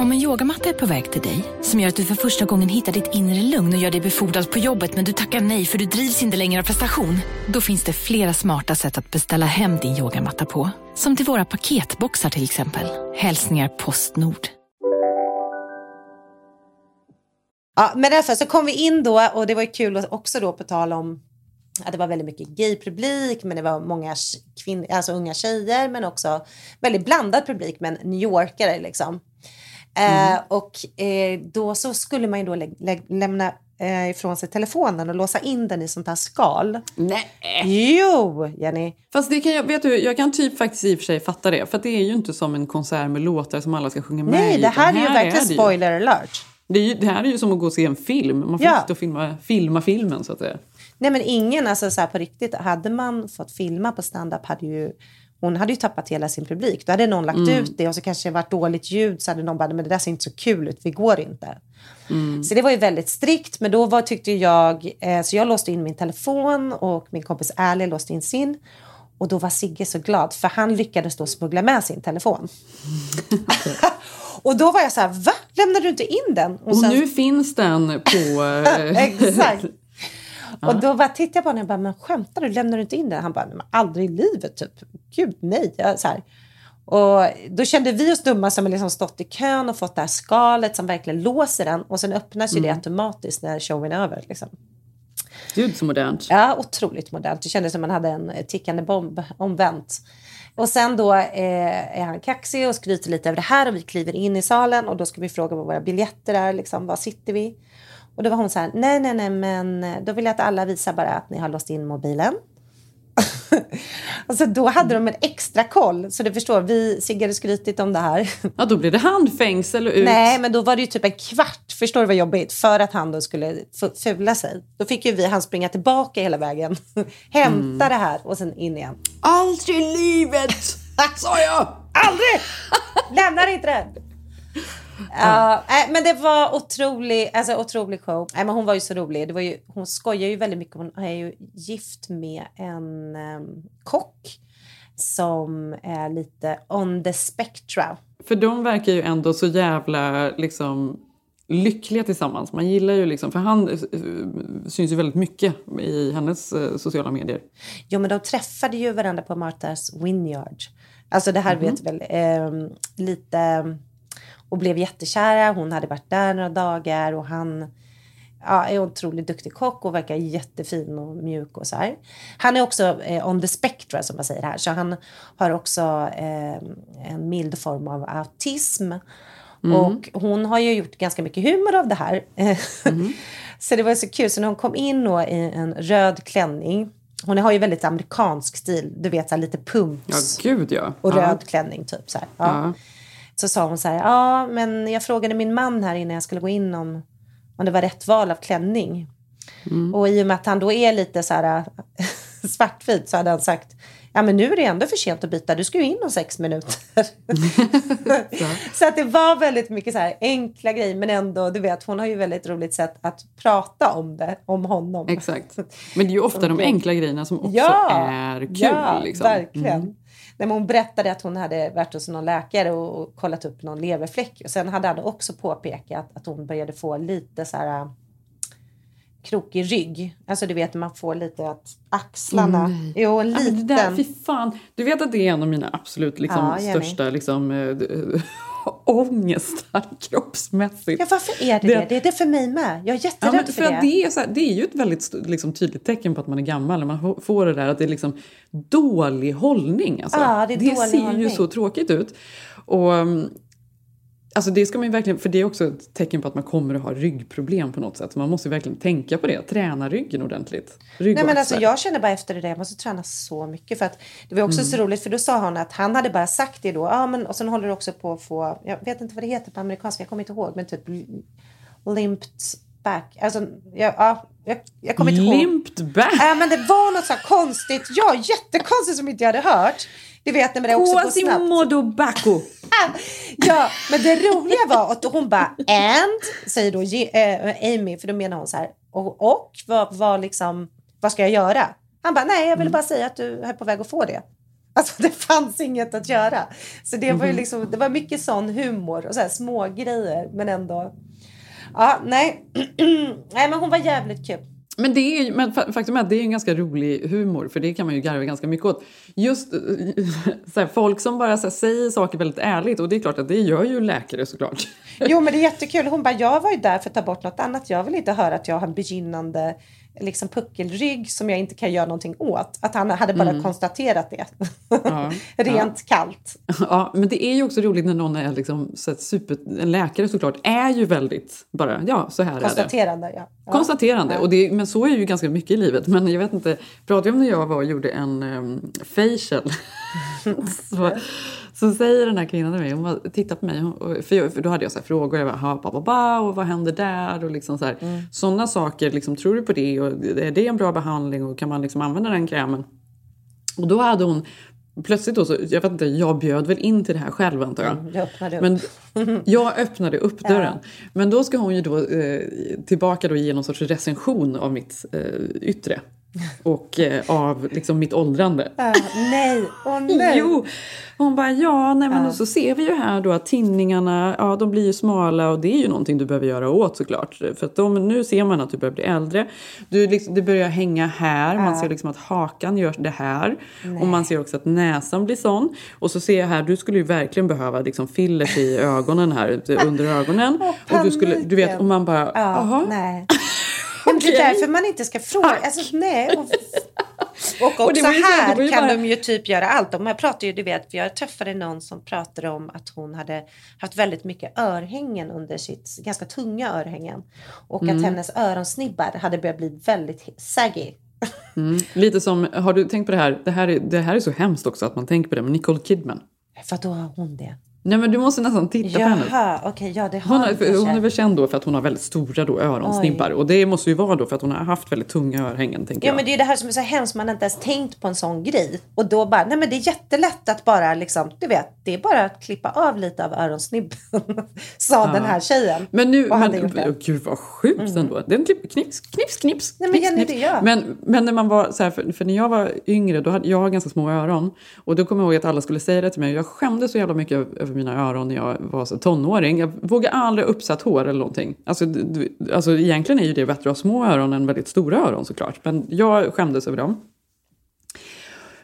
Om en yogamatta är på väg till dig, som gör att du för första gången hittar ditt inre lugn och gör dig befordrad på jobbet men du tackar nej för du drivs inte längre av prestation. Då finns det flera smarta sätt att beställa hem din yogamatta på. Som till våra paketboxar till exempel. Hälsningar Postnord. Ja, men därför så kom vi in då och det var ju kul också då på tal om att det var väldigt mycket gaypublik men det var många kvinn, alltså unga tjejer men också väldigt blandad publik men New Yorkare liksom. Eh, och eh, då så skulle man ju då lä- lä- lämna eh, ifrån sig telefonen och låsa in den i sånt här skal. Nej. Jo, Jenny. Fast det kan jag, vet du, jag kan typ faktiskt i och för sig fatta det. För det är ju inte som en konsert med låtar som alla ska sjunga med Nej, det här är ju verkligen spoiler alert. Det, ju, det här är ju som att gå och se en film. Man får Ja. och filma, filma filmen så att säga. Nej men ingen, alltså så här på riktigt, hade man fått filma på stand-up hade ju hon hade ju tappat hela sin publik. Då hade någon lagt Mm. ut det och så kanske det varit dåligt ljud så hade någon bara, men det där ser inte så kul ut, vi går inte. Mm. Så det var ju väldigt strikt, men då var, tyckte jag, eh, så jag låste in min telefon och min kompis Ali låste in sin. Och då var Sigge så glad, för han lyckades då smuggla med sin telefon. Och då var jag så här, va? Lämnade du inte in den? Och, sen... nu finns den på... eh, Och då bara tittade jag på honom och bara, men skämtar du? Lämnar du inte in den? Han bara, men aldrig i livet typ. Gud nej. Så här. Och då kände vi oss dumma som har liksom stått i kön och fått det här skalet som verkligen låser den. Och sen öppnas ju det automatiskt när showen är över. Liksom. Gud så modernt. Ja, otroligt modernt. Det kändes som man hade en tickande bomb omvänt. Och sen då eh, är han kaxig och skryter lite över det här och vi kliver in i salen och då ska vi fråga vad våra biljetter är, liksom, var sitter vi? Och då var hon så här, nej, nej, nej, men då vill jag att alla visar bara att ni har låst in mobilen. alltså då hade de en extra koll. Så du förstår, vi Sigge hade skrytit om det här. Ja, då blir det handfängsel och ut. Nej, men då var det ju typ en kvart. Förstår du vad jobbigt? För att han då skulle fula sig. Då fick ju vi han springa tillbaka hela vägen. Hämta det här och sen in igen. Aldrig i livet, sa jag! Aldrig! Lämnar inte det. Ja, nej, men det var otrolig, alltså, otrolig show. Nej, men hon var ju så rolig. Det var ju, hon skojar ju väldigt mycket. Hon är ju gift med en em, kock som är lite on the spectra. För de verkar ju ändå så jävla liksom, lyckliga tillsammans. Man gillar ju liksom, för han eh, syns ju väldigt mycket i hennes eh, sociala medier. Jo, men de träffade ju varandra på Marthas Vineyard. Alltså det här vet väl em, lite och blev jättekära. Hon hade varit där några dagar och han ja, är otroligt duktig kock och verkar jättefin och mjuk och så här. Han är också eh, on the spectra som man säger här, så han har också eh, en mild form av autism. Och hon har ju gjort ganska mycket humor av det här. så det var så kul, så när hon kom in då i en röd klänning hon har ju väldigt amerikansk stil, du vet så här, lite Ja, pumps gud ja. och ja. röd klänning typ så här. Ja. Så sa hon så här, ja men jag frågade min man här innan jag skulle gå in om, om det var rätt val av klänning. Och i och med att han då är lite så här svartvit så hade han sagt, ja men nu är det ändå för sent att byta, du ska ju in om sex minuter. så att det var väldigt mycket så här enkla grejer men ändå, du vet hon har ju väldigt roligt sätt att prata om det, om honom. Exakt. Men det är ju ofta de enkla grejerna som också Ja, är kul. ja liksom. verkligen. Mm. När hon berättade att hon hade varit hos någon läkare och, och kollat upp någon leverfläck. Och sen hade han också påpekat att hon började få lite så här äh, krokig rygg. Alltså du vet man får lite att axlarna... Nej. jo, en Ja, liten. där, fy fan. Du vet att det är en av mina absolut liksom, Ja, största liksom, äh, ångestar kroppsmässigt. Ja, varför är det Det- det? Det är det för mig med. Jag är Ja, jätterädd men för, för det. det, är så här, det är ju ett väldigt liksom, tydligt tecken på att man är gammal när man får det där att det är liksom dålig hållning. Alltså. Ja, det är dålig ser ju hållning. så tråkigt ut. Och, um, alltså det ska man verkligen, för det är också ett tecken på att man kommer att ha ryggproblem på något sätt. Så man måste ju verkligen tänka på det. Träna ryggen ordentligt. Rygg Nej, men alltså, jag känner bara efter det där, jag måste träna så mycket. För att det var också Mm. så roligt, för då sa hon att han hade bara sagt det då. Ja, men, och sen håller du också på att få, jag vet inte vad det heter på amerikanska, jag kommer inte ihåg, men typ limped back. Alltså, jag, ja, jag, jag kommer inte ihåg. Limped back! Ja, men det var något så konstigt, ja, jättekonstigt som inte jag hade hört. Det vet ni, men det är också. Quasimodo bacco. Ja, men det roliga var att hon bara and, säger då eh, Amy, för då menar hon så här, och, och vad, vad, liksom, vad ska jag göra? Han bara, nej jag ville bara säga att du är på väg att få det. Alltså det fanns inget att göra. Så det var ju liksom, det var mycket sån humor och så här små grejer men ändå. Ja, nej. nej men hon var jävligt kul. Men, det är, men faktum är att det är en ganska rolig humor, för det kan man ju garva ganska mycket åt. Just eh, så här, folk som bara så här, säger saker väldigt ärligt, och det är klart att det gör ju läkare såklart. Jo men det är jättekul. Hon bara, jag var ju där för att ta bort något annat. Jag vill inte höra att jag har en begynnande liksom, puckelrygg som jag inte kan göra någonting åt. Att han hade bara konstaterat det. Ja, Rent kallt. Ja, men det är ju också roligt när någon är liksom, så super, en läkare såklart är ju väldigt bara, ja så här är det. Konstaterande, ja. ja. Konstaterande. Och det, men så är ju ganska mycket i livet. Men jag vet inte, pratade jag om när jag var och gjorde en um, facial. så, så säger den här kvinnan till mig, hon tittar på mig, för, jag, för då hade jag så frågor, jag bara, "Ha, ba, ba, ba, och vad händer där? Och liksom så här, Sådana saker, liksom, tror du på det? Och är det en bra behandling? Och kan man liksom använda den krämen? Och då hade hon plötsligt då, så, jag vet inte, jag bjöd väl in till det här själv antar jag. Upp. Men jag öppnade upp dörren. Men då ska hon ju då eh, tillbaka då ge någon sorts recension av mitt eh, yttre. Och eh, av liksom mitt åldrande. Ah, nej, åh nej. Jo! Hon bara, ja, nej, men och så ser vi ju här då att tinningarna, ja de blir ju smala och det är ju någonting du behöver göra åt såklart. För att de, nu ser man att du börjar bli äldre. Du, liksom, det börjar hänga här, man ser liksom att hakan gör det här. Och man ser också att näsan blir sån. Och så ser jag här, du skulle ju verkligen behöva liksom fillers i ögonen här, under ögonen. och du skulle, du vet, och man bara, Ja, jaha. Men det är därför man inte ska fråga. Alltså, nej. Och, och Och det också så- det här ju kan bara- de ju typ göra allt. De här pratar ju, du vet, jag träffade någon som pratade om att hon hade haft väldigt mycket örhängen under sitt, ganska tunga örhängen. Och Mm. att hennes öronsnibbar hade börjat bli väldigt saggy. Mm. Lite som, har du tänkt på det här? Det här, är, det här är så hemskt också att man tänker på det, men Nicole Kidman. För då har hon det. Nej men du måste nästan titta på henne. Jaha, okej, ja det har Hon, är, hon är väl känd då för att hon har väldigt stora då öronsnibbar. Och det måste ju vara då för att hon har haft väldigt tunga örhängen tänker Ja jag. men det är det här som är så hemskt, man har inte ens tänkt på en sån grej. Och då bara, nej men det är jättelätt att bara liksom, du vet, det är bara att klippa av lite av öronsnibben. Sa den här tjejen. Men nu, men. Mm. oh, gud vad sjukt ändå. Den klipp, knips, knips, knips. Nej, men knips, Jenny, knips. gör. Men, men när man var så här, för, för när jag var yngre, då hade jag har ganska små öron. Och då kommer jag ihåg att alla skulle säga det till mig. Jag skämdes så jävla mycket över mina öron när jag var så tonåring. Jag vågade aldrig ha uppsatt hår eller någonting. Alltså, du, alltså egentligen är ju det bättre att ha små öron än väldigt stora öron såklart. Men jag skämdes över dem.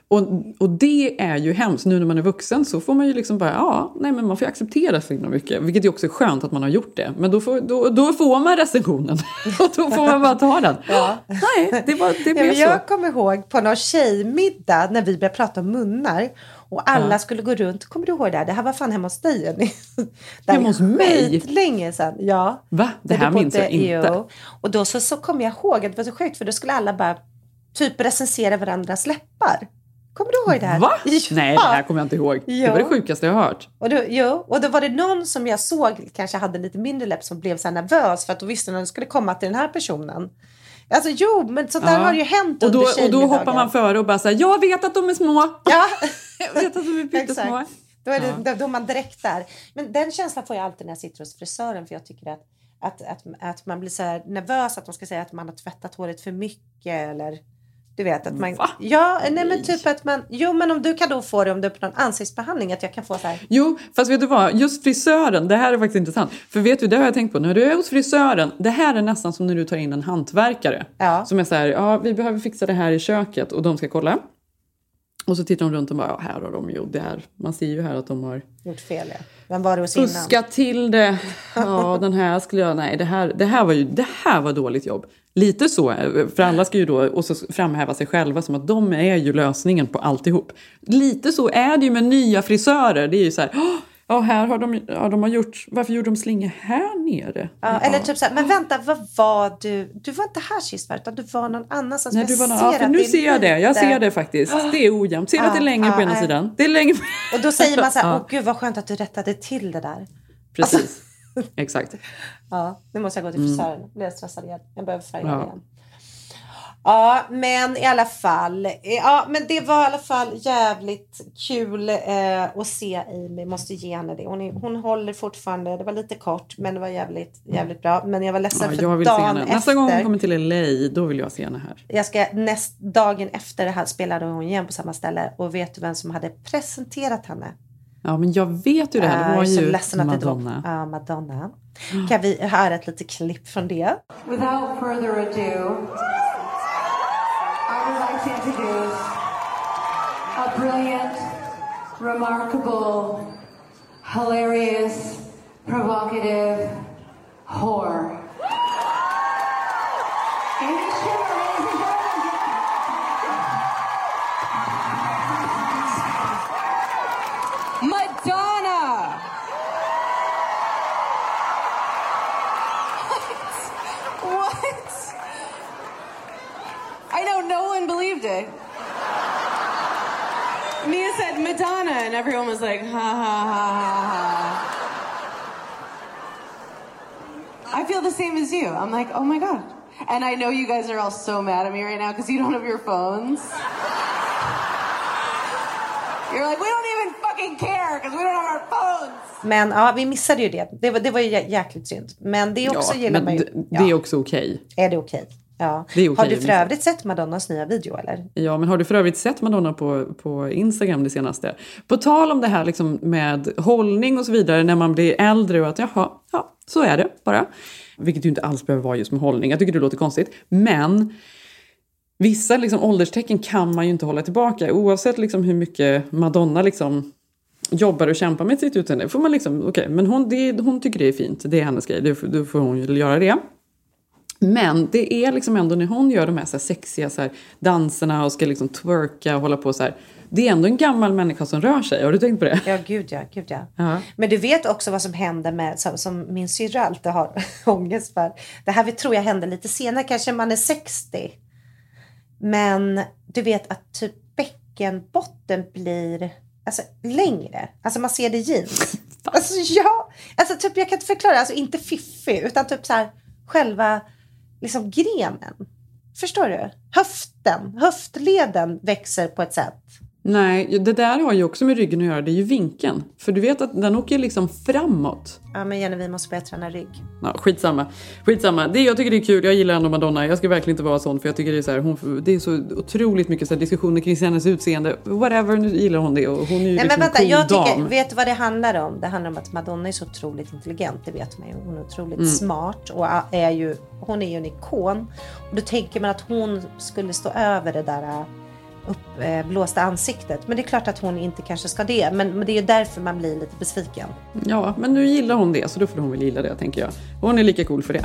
Och, och det är ju hemskt. Nu när man är vuxen så får man ju liksom bara, ja, nej men man får acceptera så himla mycket. Vilket ju också är skönt att man har gjort det. Men då får, då, då får man recensionen. och då får man bara ta den. Nej, det, var, det Ja, blev men så. jag kommer ihåg på någon tjejmiddag när vi började prata om munnar. Och alla Ja. skulle gå runt. Kommer du ihåg det här? Det här var fan hemma hos dig Jenny. Det Hemma hos mig? skitlänge sedan. Ja. Va? Det här minns jag inte. jo. Och då så, så kom jag ihåg att det var så sjukt för då skulle alla bara typ recensera varandras läppar. Kommer du ihåg det här? Va? Ja. Nej, det här kommer jag inte ihåg. Det Ja. var det sjukaste jag har hört. Och då, jo, och då var det någon som jag såg kanske hade lite mindre läpp som blev så nervös för att då visste att det skulle komma till den här personen. Alltså jo, men sånt där Ja. har ju hänt Och då, under och då hoppar man före och bara säger jag vet att de är små. Ja, Jag vet att de är pyttesmå. Då är det Ja. då, är man direkt där. Men den känslan får jag alltid när jag sitter hos frisören för jag tycker att, att, att, att man blir så nervös att de ska säga att man har tvättat håret för mycket eller du vet att man... Va? Ja, nej men typ att man... Jo men om du kan då få det om du är på någon ansiktsbehandling att jag kan få så här... Jo, fast vet du vad? Just frisören, det här är faktiskt intressant. För vet du, det har jag tänkt på. När du är hos frisören, det här är nästan som när du tar in en hantverkare. Ja. Som är så här, ja vi behöver fixa det här i köket och de ska kolla. Och så tittar de runt och bara, ja här har de ju, där. Man ser ju här att de har Gjort fel ja. Vem var det hos innan? fuskat till det. Ja, den här skulle jag, nej det här, det här var ju, det här var dåligt jobb. Lite så, för alla ska ju då och så framhäva sig själva som att de är ju lösningen på alltihop. Lite så är det ju med nya frisörer. Det är ju så här, "Åh, ja här har de, ja, de har gjort, varför gjorde de slinga här nere? Ja, eller typ så här, men vänta, vad var du? Du var inte här sist va? Utan du var någon annanstans. Nej, du var, ser ja, nu ser jag det. Jag ser det faktiskt. Det är ojämnt. Ser du att det är Ja, längre på ja, ena sidan? Det är längre Och då säger man så här, Ja. åh gud vad skönt att du rättade till det där. Precis. Exakt. Ja, nu måste jag gå till frisören. Nu blir jag stressad igen. Jag behöver färga Ja. igen. Ja, men i alla fall. Ja, men det var i alla fall jävligt kul eh, att se Amy. Måste ge henne det. Hon, är, hon håller fortfarande. Det var lite kort, men det var jävligt, jävligt bra. Men jag var ledsen Ja, för jag vill se dagen henne. efter. Nästa gång hon kommer till LA, då vill jag se henne här. Jag ska näst, dagen efter det här spelade hon igen på samma ställe. Och vet du vem som hade presenterat henne? Ja, men jag vet ju det. här. Det Jag var ju ledsen att det Madonna. ja, Madonna. Kan vi höra ett litet klipp från det? Without further ado, to introduce a brilliant, remarkable, hilarious, provocative whore. Amy Schumer, and everyone was like, ha ha ha ha ha. I feel the same as you. I'm like, oh my god. And I know you guys are all so mad at me right now because you don't have your phones. You're like, we don't even fucking care because we don't have our phones. Men ja, vi missade ju det. Det var, det var ju jä- jäkligt synd. Men det är också ja, gillar men man ju. d- det är också okej. Är det okej? Ja. Det är okej Har du för övrigt sett Madonnas nya video eller? Ja, men har du för övrigt sett Madonna på, på Instagram det senaste? På tal om det här liksom med hållning och så vidare när man blir äldre och att jaha, ja, så är det bara. Vilket ju inte alls behöver vara just med hållning. Jag tycker det låter konstigt. Men vissa liksom, ålderstecken kan man ju inte hålla tillbaka. Oavsett liksom, hur mycket Madonna liksom, jobbar och kämpar med sitt utseende. Får man liksom, okej, men hon, det, hon tycker det är fint. Det är hennes grej. Då får- Då får hon ju göra det. Men det är liksom ändå när hon gör de här, så här sexiga så här, danserna och ska liksom twerka och hålla på så här. Det är ändå en gammal människa som rör sig. Har du tänkt på det? Ja, gud ja. Gud ja. Ja. Men du vet också vad som händer med, som, som min syrra alltid har ångest för. Det här tror jag händer lite senare, kanske man är 60. Men du vet att typ bäckenbotten blir alltså, längre. Alltså man ser det i jeans. Alltså ja, alltså typ jag kan inte förklara, alltså inte fiffig utan typ så här själva liksom grenen. Förstår du? Höften, höftleden växer på ett sätt. Nej, det där har ju också med ryggen att göra. Det är ju vinkeln. För du vet att den åker liksom framåt. Ja men Jenny vi måste börja träna rygg. Ja, skitsamma. skitsamma. Det, jag tycker det är kul. Jag gillar ändå Madonna. Jag ska verkligen inte vara sån för jag tycker det är så här, hon, det är så otroligt mycket så här, diskussioner kring hennes utseende. Whatever, nu gillar hon det och hon är ju Nej liksom men vänta, cool jag tycker, dam. vet du vad det handlar om? Det handlar om att Madonna är så otroligt intelligent, det vet man ju. Hon är otroligt Mm. smart och är ju, hon är ju en ikon. Och då tänker man att hon skulle stå över det där uppblåsta eh, ansiktet. Men det är klart att hon inte kanske ska det. Men, men det är ju därför man blir lite besviken. Ja, men nu gillar hon det så då får hon väl gilla det tänker jag. Hon är lika cool för det.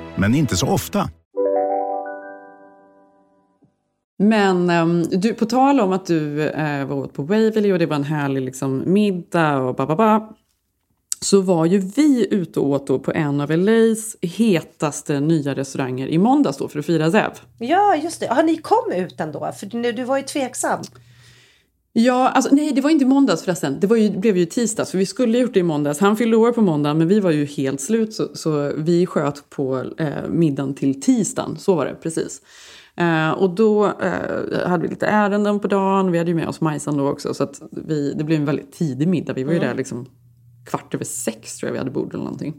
men inte så ofta. Men ehm, du, på tal om att du eh, var åt på Waverly och det var en härlig liksom, middag och ba, ba, ba, så var ju vi ute och åt då på en av LAs hetaste nya restauranger i måndags då för att fira Zev. Ja, just det. Har ni kom ut ändå? För du, du var ju tveksam. Ja, alltså nej det var inte måndags förresten. Det, ju, det blev ju tisdags för vi skulle gjort det i måndags. Han fyllde år på måndagen men vi var ju helt slut så, så vi sköt på eh, middagen till tisdagen. Så var det precis. Eh, och då eh, hade vi lite ärenden på dagen. Vi hade ju med oss Majsan då också så att vi, det blev en väldigt tidig middag. Vi var ju Mm. där liksom kvart över sex tror jag vi hade bord eller någonting.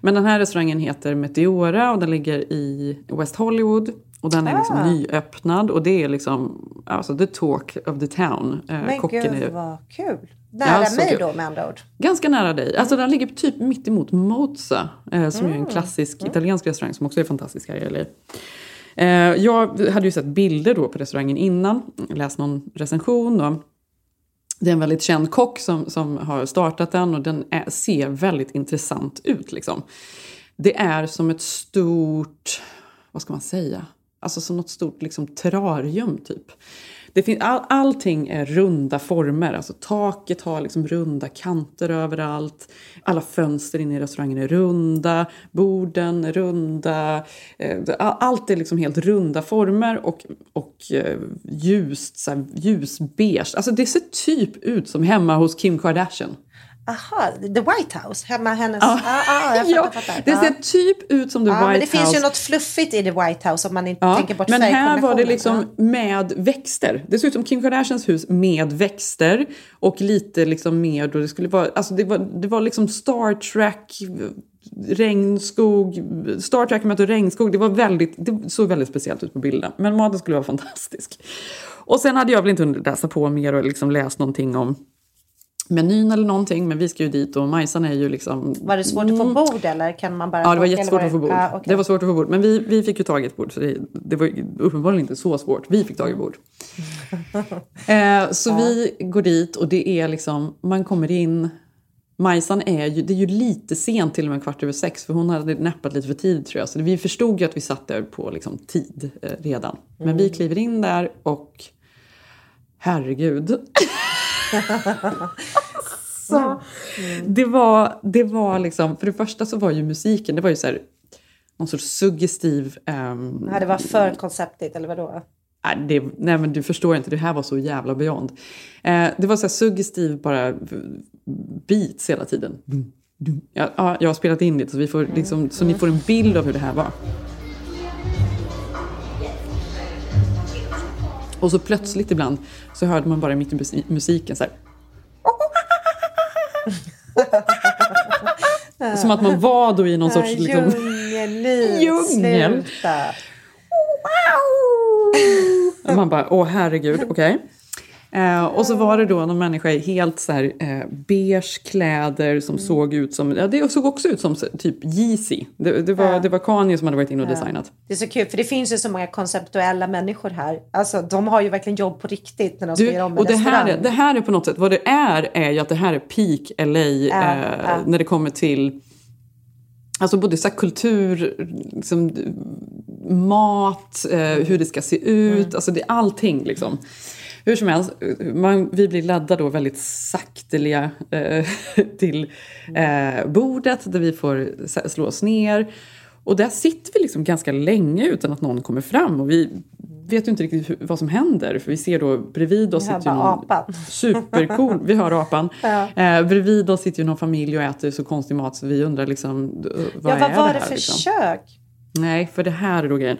Men den här restaurangen heter Meteora och den ligger i West Hollywood. Och den är liksom Ah. nyöppnad och det är liksom alltså the talk of the town. Eh, Men kocken gud är vad kul. Nära Ja, så mig då med andra ord. ganska nära dig. Alltså den ligger typ mitt emot Mozza. Eh, som är Mm. en klassisk italiensk restaurang som också är fantastisk här i LA. Eh, jag hade ju sett bilder då på restaurangen innan. Läst någon recension. Och det är en väldigt känd kock som, som har startat den och den är, ser väldigt intressant ut. Liksom. Det är som ett stort, vad ska man säga? Alltså som något stort liksom, terrarium typ. Det finns, all, allting är runda former. Alltså taket har liksom runda kanter överallt. Alla fönster inne i restaurangen är runda. Borden är runda. Eh, allt är liksom helt runda former och, och eh, ljust, så här, ljusbeige. Alltså det ser typ ut som hemma hos Kim Kardashian. Aha, The White House, hemma hennes... Ja. Ah, ah, jag fattar, Ja, fattar. det ser typ ut som The White men det House. finns ju något fluffigt i The White House om man inte tänker bort men här var det liksom med växter. Det såg ut som Kim Kardashians hus med växter och lite liksom med och det skulle vara, alltså det var, det var liksom Star Trek, regnskog, Star Trek möter regnskog. Det var väldigt, det såg väldigt speciellt ut på bilden. Men maten skulle vara fantastisk. Och sen hade jag väl inte hunnit läsa på mer och liksom läst någonting om menyn eller någonting, men vi ska ju dit och Majsan är ju liksom... Var det svårt att få bord eller kan man bara... Ja, det var jättesvårt att få bord. Ah, okej. Det var svårt att få bord. Men vi, vi fick ju tag i ett bord, så det, det var uppenbarligen inte så svårt. Vi fick tag i bord. eh, så vi går dit och det är liksom, man kommer in. Majsan är ju, det är ju lite sent till och med kvart över sex för hon hade näppat lite för tid tror jag. Så vi förstod ju att vi satt där på liksom, tid eh, redan. Men Mm. vi kliver in där och herregud. Så, det, var, det var liksom, för det första så var ju musiken, det var ju så här, någon sorts suggestiv... ehm, Ja, det var för konceptigt eller vadå? Nej, det, nej men du förstår inte, det här var så jävla beyond. Eh, det var så här suggestiv bara beats hela tiden. Ja, jag har spelat in det så, vi får liksom, så ni får en bild av hur det här var. Och så plötsligt ibland så hörde man bara mitt i musi- musiken så här. Som att man var då i någon sorts... Liksom, Djungel. Och man bara, åh herregud, okej. Eh, och så var det då någon människa i helt så här, eh, beige kläder som såg ut som, ja det såg också ut som typ Yeezy. Det, det, var, Ja. det var Kanye som hade varit inne och Ja. designat. Det är så kul för det finns ju så många konceptuella människor här. Alltså de har ju verkligen jobb på riktigt när de ska Du, göra om en och det här, restaurang. är, det här är på något sätt, vad det är, är ju att det här är peak LA Ja, eh, när det kommer till Alltså både så här kultur, liksom, mat, eh, hur det ska se ut, Mm. alltså det är allting liksom. Hur som helst, man, vi blir ledda då väldigt sakteliga eh, till eh, bordet där vi får slå oss ner. Och där sitter vi liksom ganska länge utan att någon kommer fram. Och vi vet ju inte riktigt vad som händer. För vi ser då bredvid oss sitter någon apan. supercool, vi hör apan. Ja. Eh, bredvid oss sitter ju någon familj och äter så konstig mat så vi undrar liksom, vad ja, vad är var det det här? för liksom? kök? Nej, för det här är då grejen.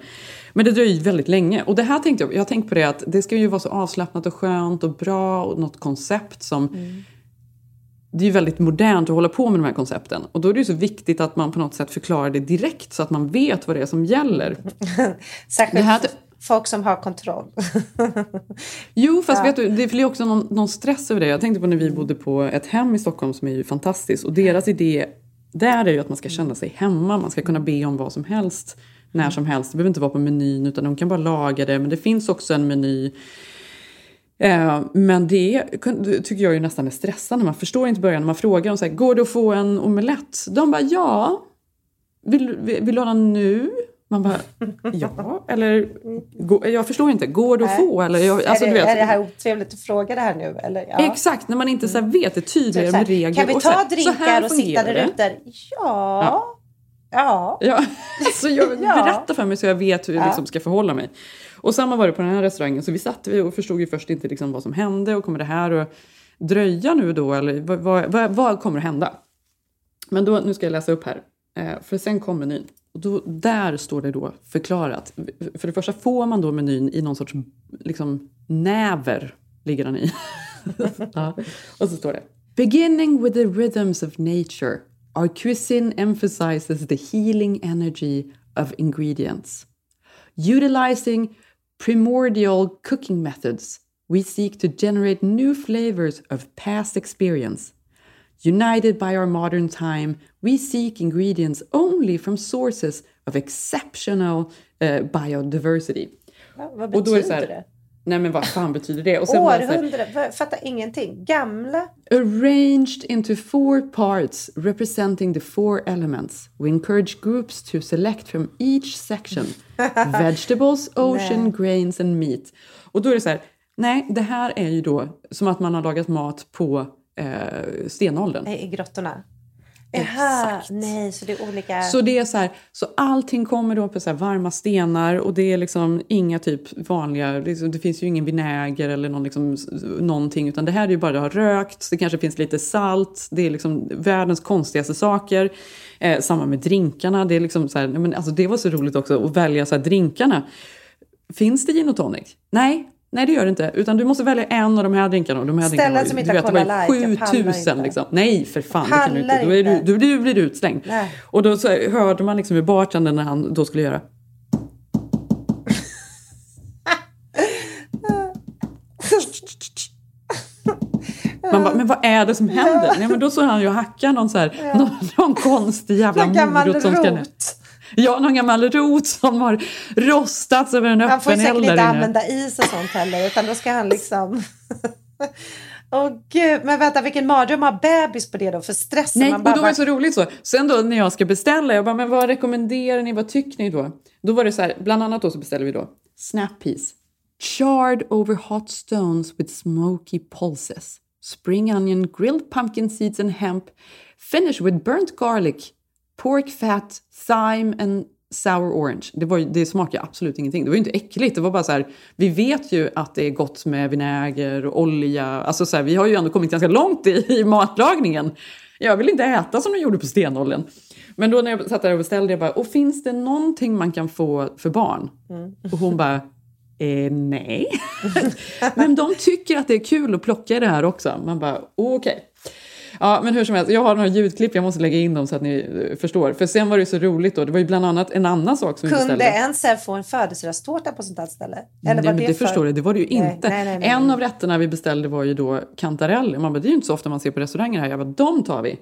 Men det dröjer väldigt länge. Och det här tänkte jag, jag har tänkt på det att det ska ju vara så avslappnat och skönt och bra och något koncept som Mm. det är ju väldigt modernt att hålla på med de här koncepten. Och då är det ju så viktigt att man på något sätt förklarar det direkt så att man vet vad det är som gäller. Särskilt Det här- folk som har kontroll. Jo, fast Ja. vet du, det blir också någon, någon stress över det. Jag tänkte på när vi bodde på ett hem i Stockholm som är ju fantastiskt. Och deras idé där är ju att man ska känna sig hemma. Man ska kunna be om vad som helst när som helst. Det behöver inte vara på menyn utan de kan bara laga det. Men det finns också en meny. Eh, men det tycker jag ju nästan är stressande. Man förstår inte början när man frågar dem så här, går det att få en omelett? De bara ja. Vill, vill, vill du ha den nu? Man bara ja, eller gå, jag förstår inte. Går det att få? Eller, jag, alltså, är, det, är det här otrevligt att fråga det här nu? Eller? Ja. Exakt, när man inte så här vet det tydligare här, med regler. Kan vi och så ta här, så här drinkar och sitta där ute? Ja. Ja. Ja, så jag Ja. berätta för mig så jag vet hur jag Ja. liksom ska förhålla mig. Och samma var det på den här restaurangen. Så vi satt vi och förstod ju först inte liksom vad som hände. Och kommer det här att dröja nu då? Eller vad, vad, vad, vad kommer att hända? Men då, nu ska jag läsa upp här. Eh, för sen kom menyn. Och då, där står det då förklarat. För det första får man då menyn i någon sorts liksom, näver. Ligger den i. ja. Och så står det. Beginning with the rhythms of nature. Our cuisine emphasizes the healing energy of ingredients. Utilizing primordial cooking methods, we seek to generate new flavors of past experience. United by our modern time, we seek ingredients only from sources of exceptional uh, biodiversity. Va- Vad Och då är det Nej men vad fan betyder det? Och sen så här, Fattar ingenting. Gamla? Arranged into four parts representing the four elements, we encourage groups to select from each section vegetables, ocean, grains and meat. Och då är det så här, nej, det här är ju då som att man har lagat mat på eh, stenåldern. I grottorna. Jaha, nej, så det är olika... Så det är så här, så allting kommer då på så varma stenar och det är liksom inga typ vanliga, liksom, det finns ju ingen vinäger eller någon liksom, någonting utan det här är ju bara det har rökt, det kanske finns lite salt, det är liksom världens konstigaste saker. Eh, samma med drinkarna, det är liksom så här, men alltså det var så roligt också att välja så här drinkarna. Finns det gin och tonic? Nej, Nej det gör det inte. Utan du måste välja en av de här drinkarna. Och de här Ställen drinkarna som du inte har Cola Light, jag pallar 7000 inte. liksom. Nej för fan, det kan du inte. Då, är du, då, då blir du utslängd. Nej. Och då så hörde man liksom hur bartendern när han då skulle göra. Man bara, men vad är det som händer? Nej, men då står han ju och hackar någon, så här, någon, någon konstig jävla morot som ska rot. Ja, någon gammal rot som har rostats över en Han får ju öppen säkert eld inte inne. använda is och sånt heller, utan då ska han liksom... Åh gud, men vänta vilken mardröm att ha bebis på det då, för stressen. Nej, man och bara, då var det så roligt så. Sen då när jag ska beställa, jag bara, men vad rekommenderar ni, vad tycker ni då? Då var det så här, bland annat då så beställde vi då snap peas. Charred over hot stones with smoky pulses. Spring onion, grilled pumpkin seeds and hemp. Finish with burnt garlic, pork fat, thyme and sour orange. Det, var, det smakar absolut ingenting. Det var ju inte äckligt. Det var bara så här, vi vet ju att det är gott med vinäger och olja. Alltså så här, vi har ju ändå kommit ganska långt i, i matlagningen. Jag vill inte äta som de gjorde på stenåldern. Men då när jag satt där och beställde, jag bara, och finns det någonting man kan få för barn? Och hon bara, eh, nej. men de tycker att det är kul att plocka i det här också. Man bara, okej. Ja, men hur som helst, jag har några ljudklipp, jag måste lägga in dem så att ni eh, förstår. För sen var det så roligt då, det var ju bland annat en annan sak som vi kunde beställde. ens här få en födelsedagstårta på sånt här ställe? Eller nej, var men det, för- förstår du, det var det ju inte. nej, nej, nej, en av rätterna vi beställde var ju då kantarell. Man bara, det är ju inte så ofta man ser på restauranger här. Jag bara, de tar vi.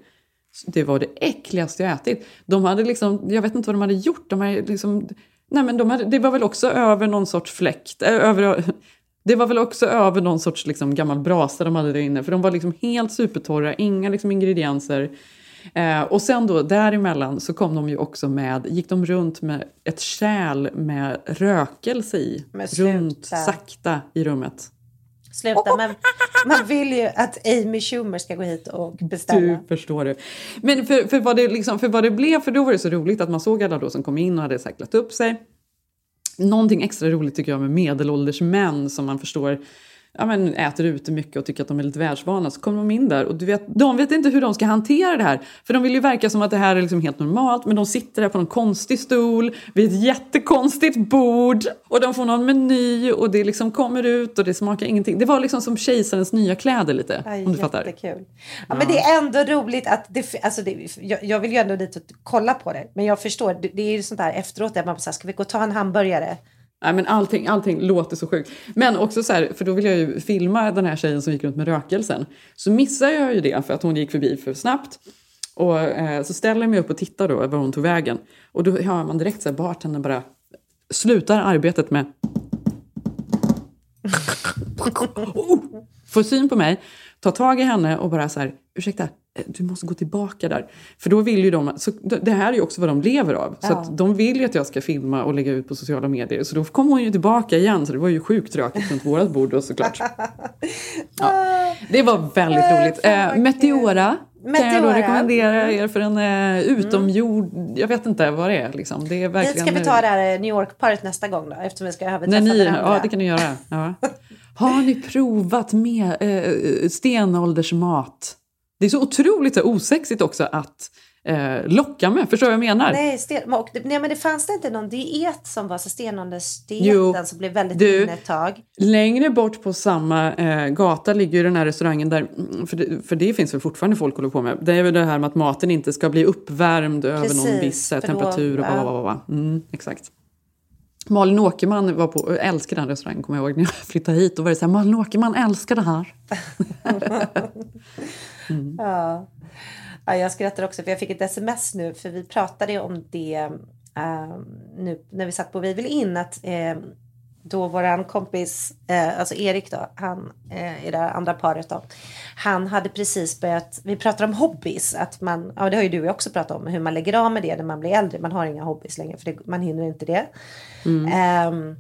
Det var det äckligaste jag ätit. De hade liksom, jag vet inte vad de hade gjort. De hade liksom, nej men de hade, det var väl också över någon sorts fläkt. Äh, över, det var väl också över någon sorts liksom gammal brasa de hade där inne. För de var liksom helt supertorra, inga liksom ingredienser. Eh, och sen då däremellan så kom de ju också med, gick de runt med ett kärl med rökelse i. Men sluta. runt sakta i rummet. Sluta, men man vill ju att Amy Schumer ska gå hit och beställa. Du förstår du. Men för, för, vad det liksom, för vad det blev, för då var det så roligt att man såg alla då som kom in och hade säklat upp sig. Någonting extra roligt tycker jag med medelålders män som man förstår ja, men äter ute mycket och tycker att de är lite världsvana. Så kommer de in där och du vet, de vet inte hur de ska hantera det här. För de vill ju verka som att det här är liksom helt normalt men de sitter där på någon konstig stol vid ett jättekonstigt bord och de får någon meny och det liksom kommer ut och det smakar ingenting. Det var liksom som kejsarens nya kläder lite. Aj, om du fattar. Jättekul. Ja, men det är ändå roligt att det, alltså det, jag, jag vill ju ändå dit och kolla på det. Men jag förstår, det, det är ju sånt där efteråt där man bara ska vi gå och ta en hamburgare? Nej, men allting, allting låter så sjukt. Men också så här, för då vill jag ju filma den här tjejen som gick runt med rökelsen. Så missar jag ju det för att hon gick förbi för snabbt. Och eh, så ställer jag mig upp och tittar då var hon tog vägen. Och då hör man direkt så här, bartendern bara slutar arbetet med oh, får syn på mig, tar tag i henne och bara så här, ursäkta, eh, du måste gå tillbaka där. För då vill ju de, så det här är ju också vad de lever av. Så Ja. att de vill ju att jag ska filma och lägga ut på sociala medier. Så då kom hon ju tillbaka igen, så det var ju sjukt rökigt runt vårat bord då såklart. Ja, det var väldigt roligt. Eh, Meteora. Kan jag då Meteora. rekommendera er för en eh, utomjord... Jag vet inte vad det är. Liksom. Det är verkligen... ska vi ta det här New York-paret nästa gång då, eftersom vi ska överträffa ni, varandra. ja, det kan ni göra. Ja. Har ni provat med eh, stenåldersmat? Det är så otroligt så osexigt också att eh, locka med. Förstår du vad jag menar? Nej, sten, och, nej, men det fanns det inte någon diet som var så stenåldersdieten som blev väldigt du- inne ett tag? Längre bort på samma eh, gata ligger ju den här restaurangen där, för det, för det finns väl fortfarande folk håller på med. Det är väl det här med att maten inte ska bli uppvärmd över någon Precis, viss eh, temperatur och bla, bla. Mm, exakt. Malin Åkerman var på, älskade den restaurangen kommer jag ihåg när jag flyttade hit. Då var det så här, Malin Åkerman älskar det här. Mm. Ja. ja, jag skrattar också för jag fick ett sms nu för vi pratade om det eh, nu när vi satt på Vi vill in att eh, då våran kompis, eh, alltså Erik då, han eh, i det andra paret då, han hade precis börjat, vi pratar om hobbies, att man, ja det har ju du också pratat om, hur man lägger av med det när man blir äldre, man har inga hobbies längre för det, man hinner inte det. Mm. Ehm,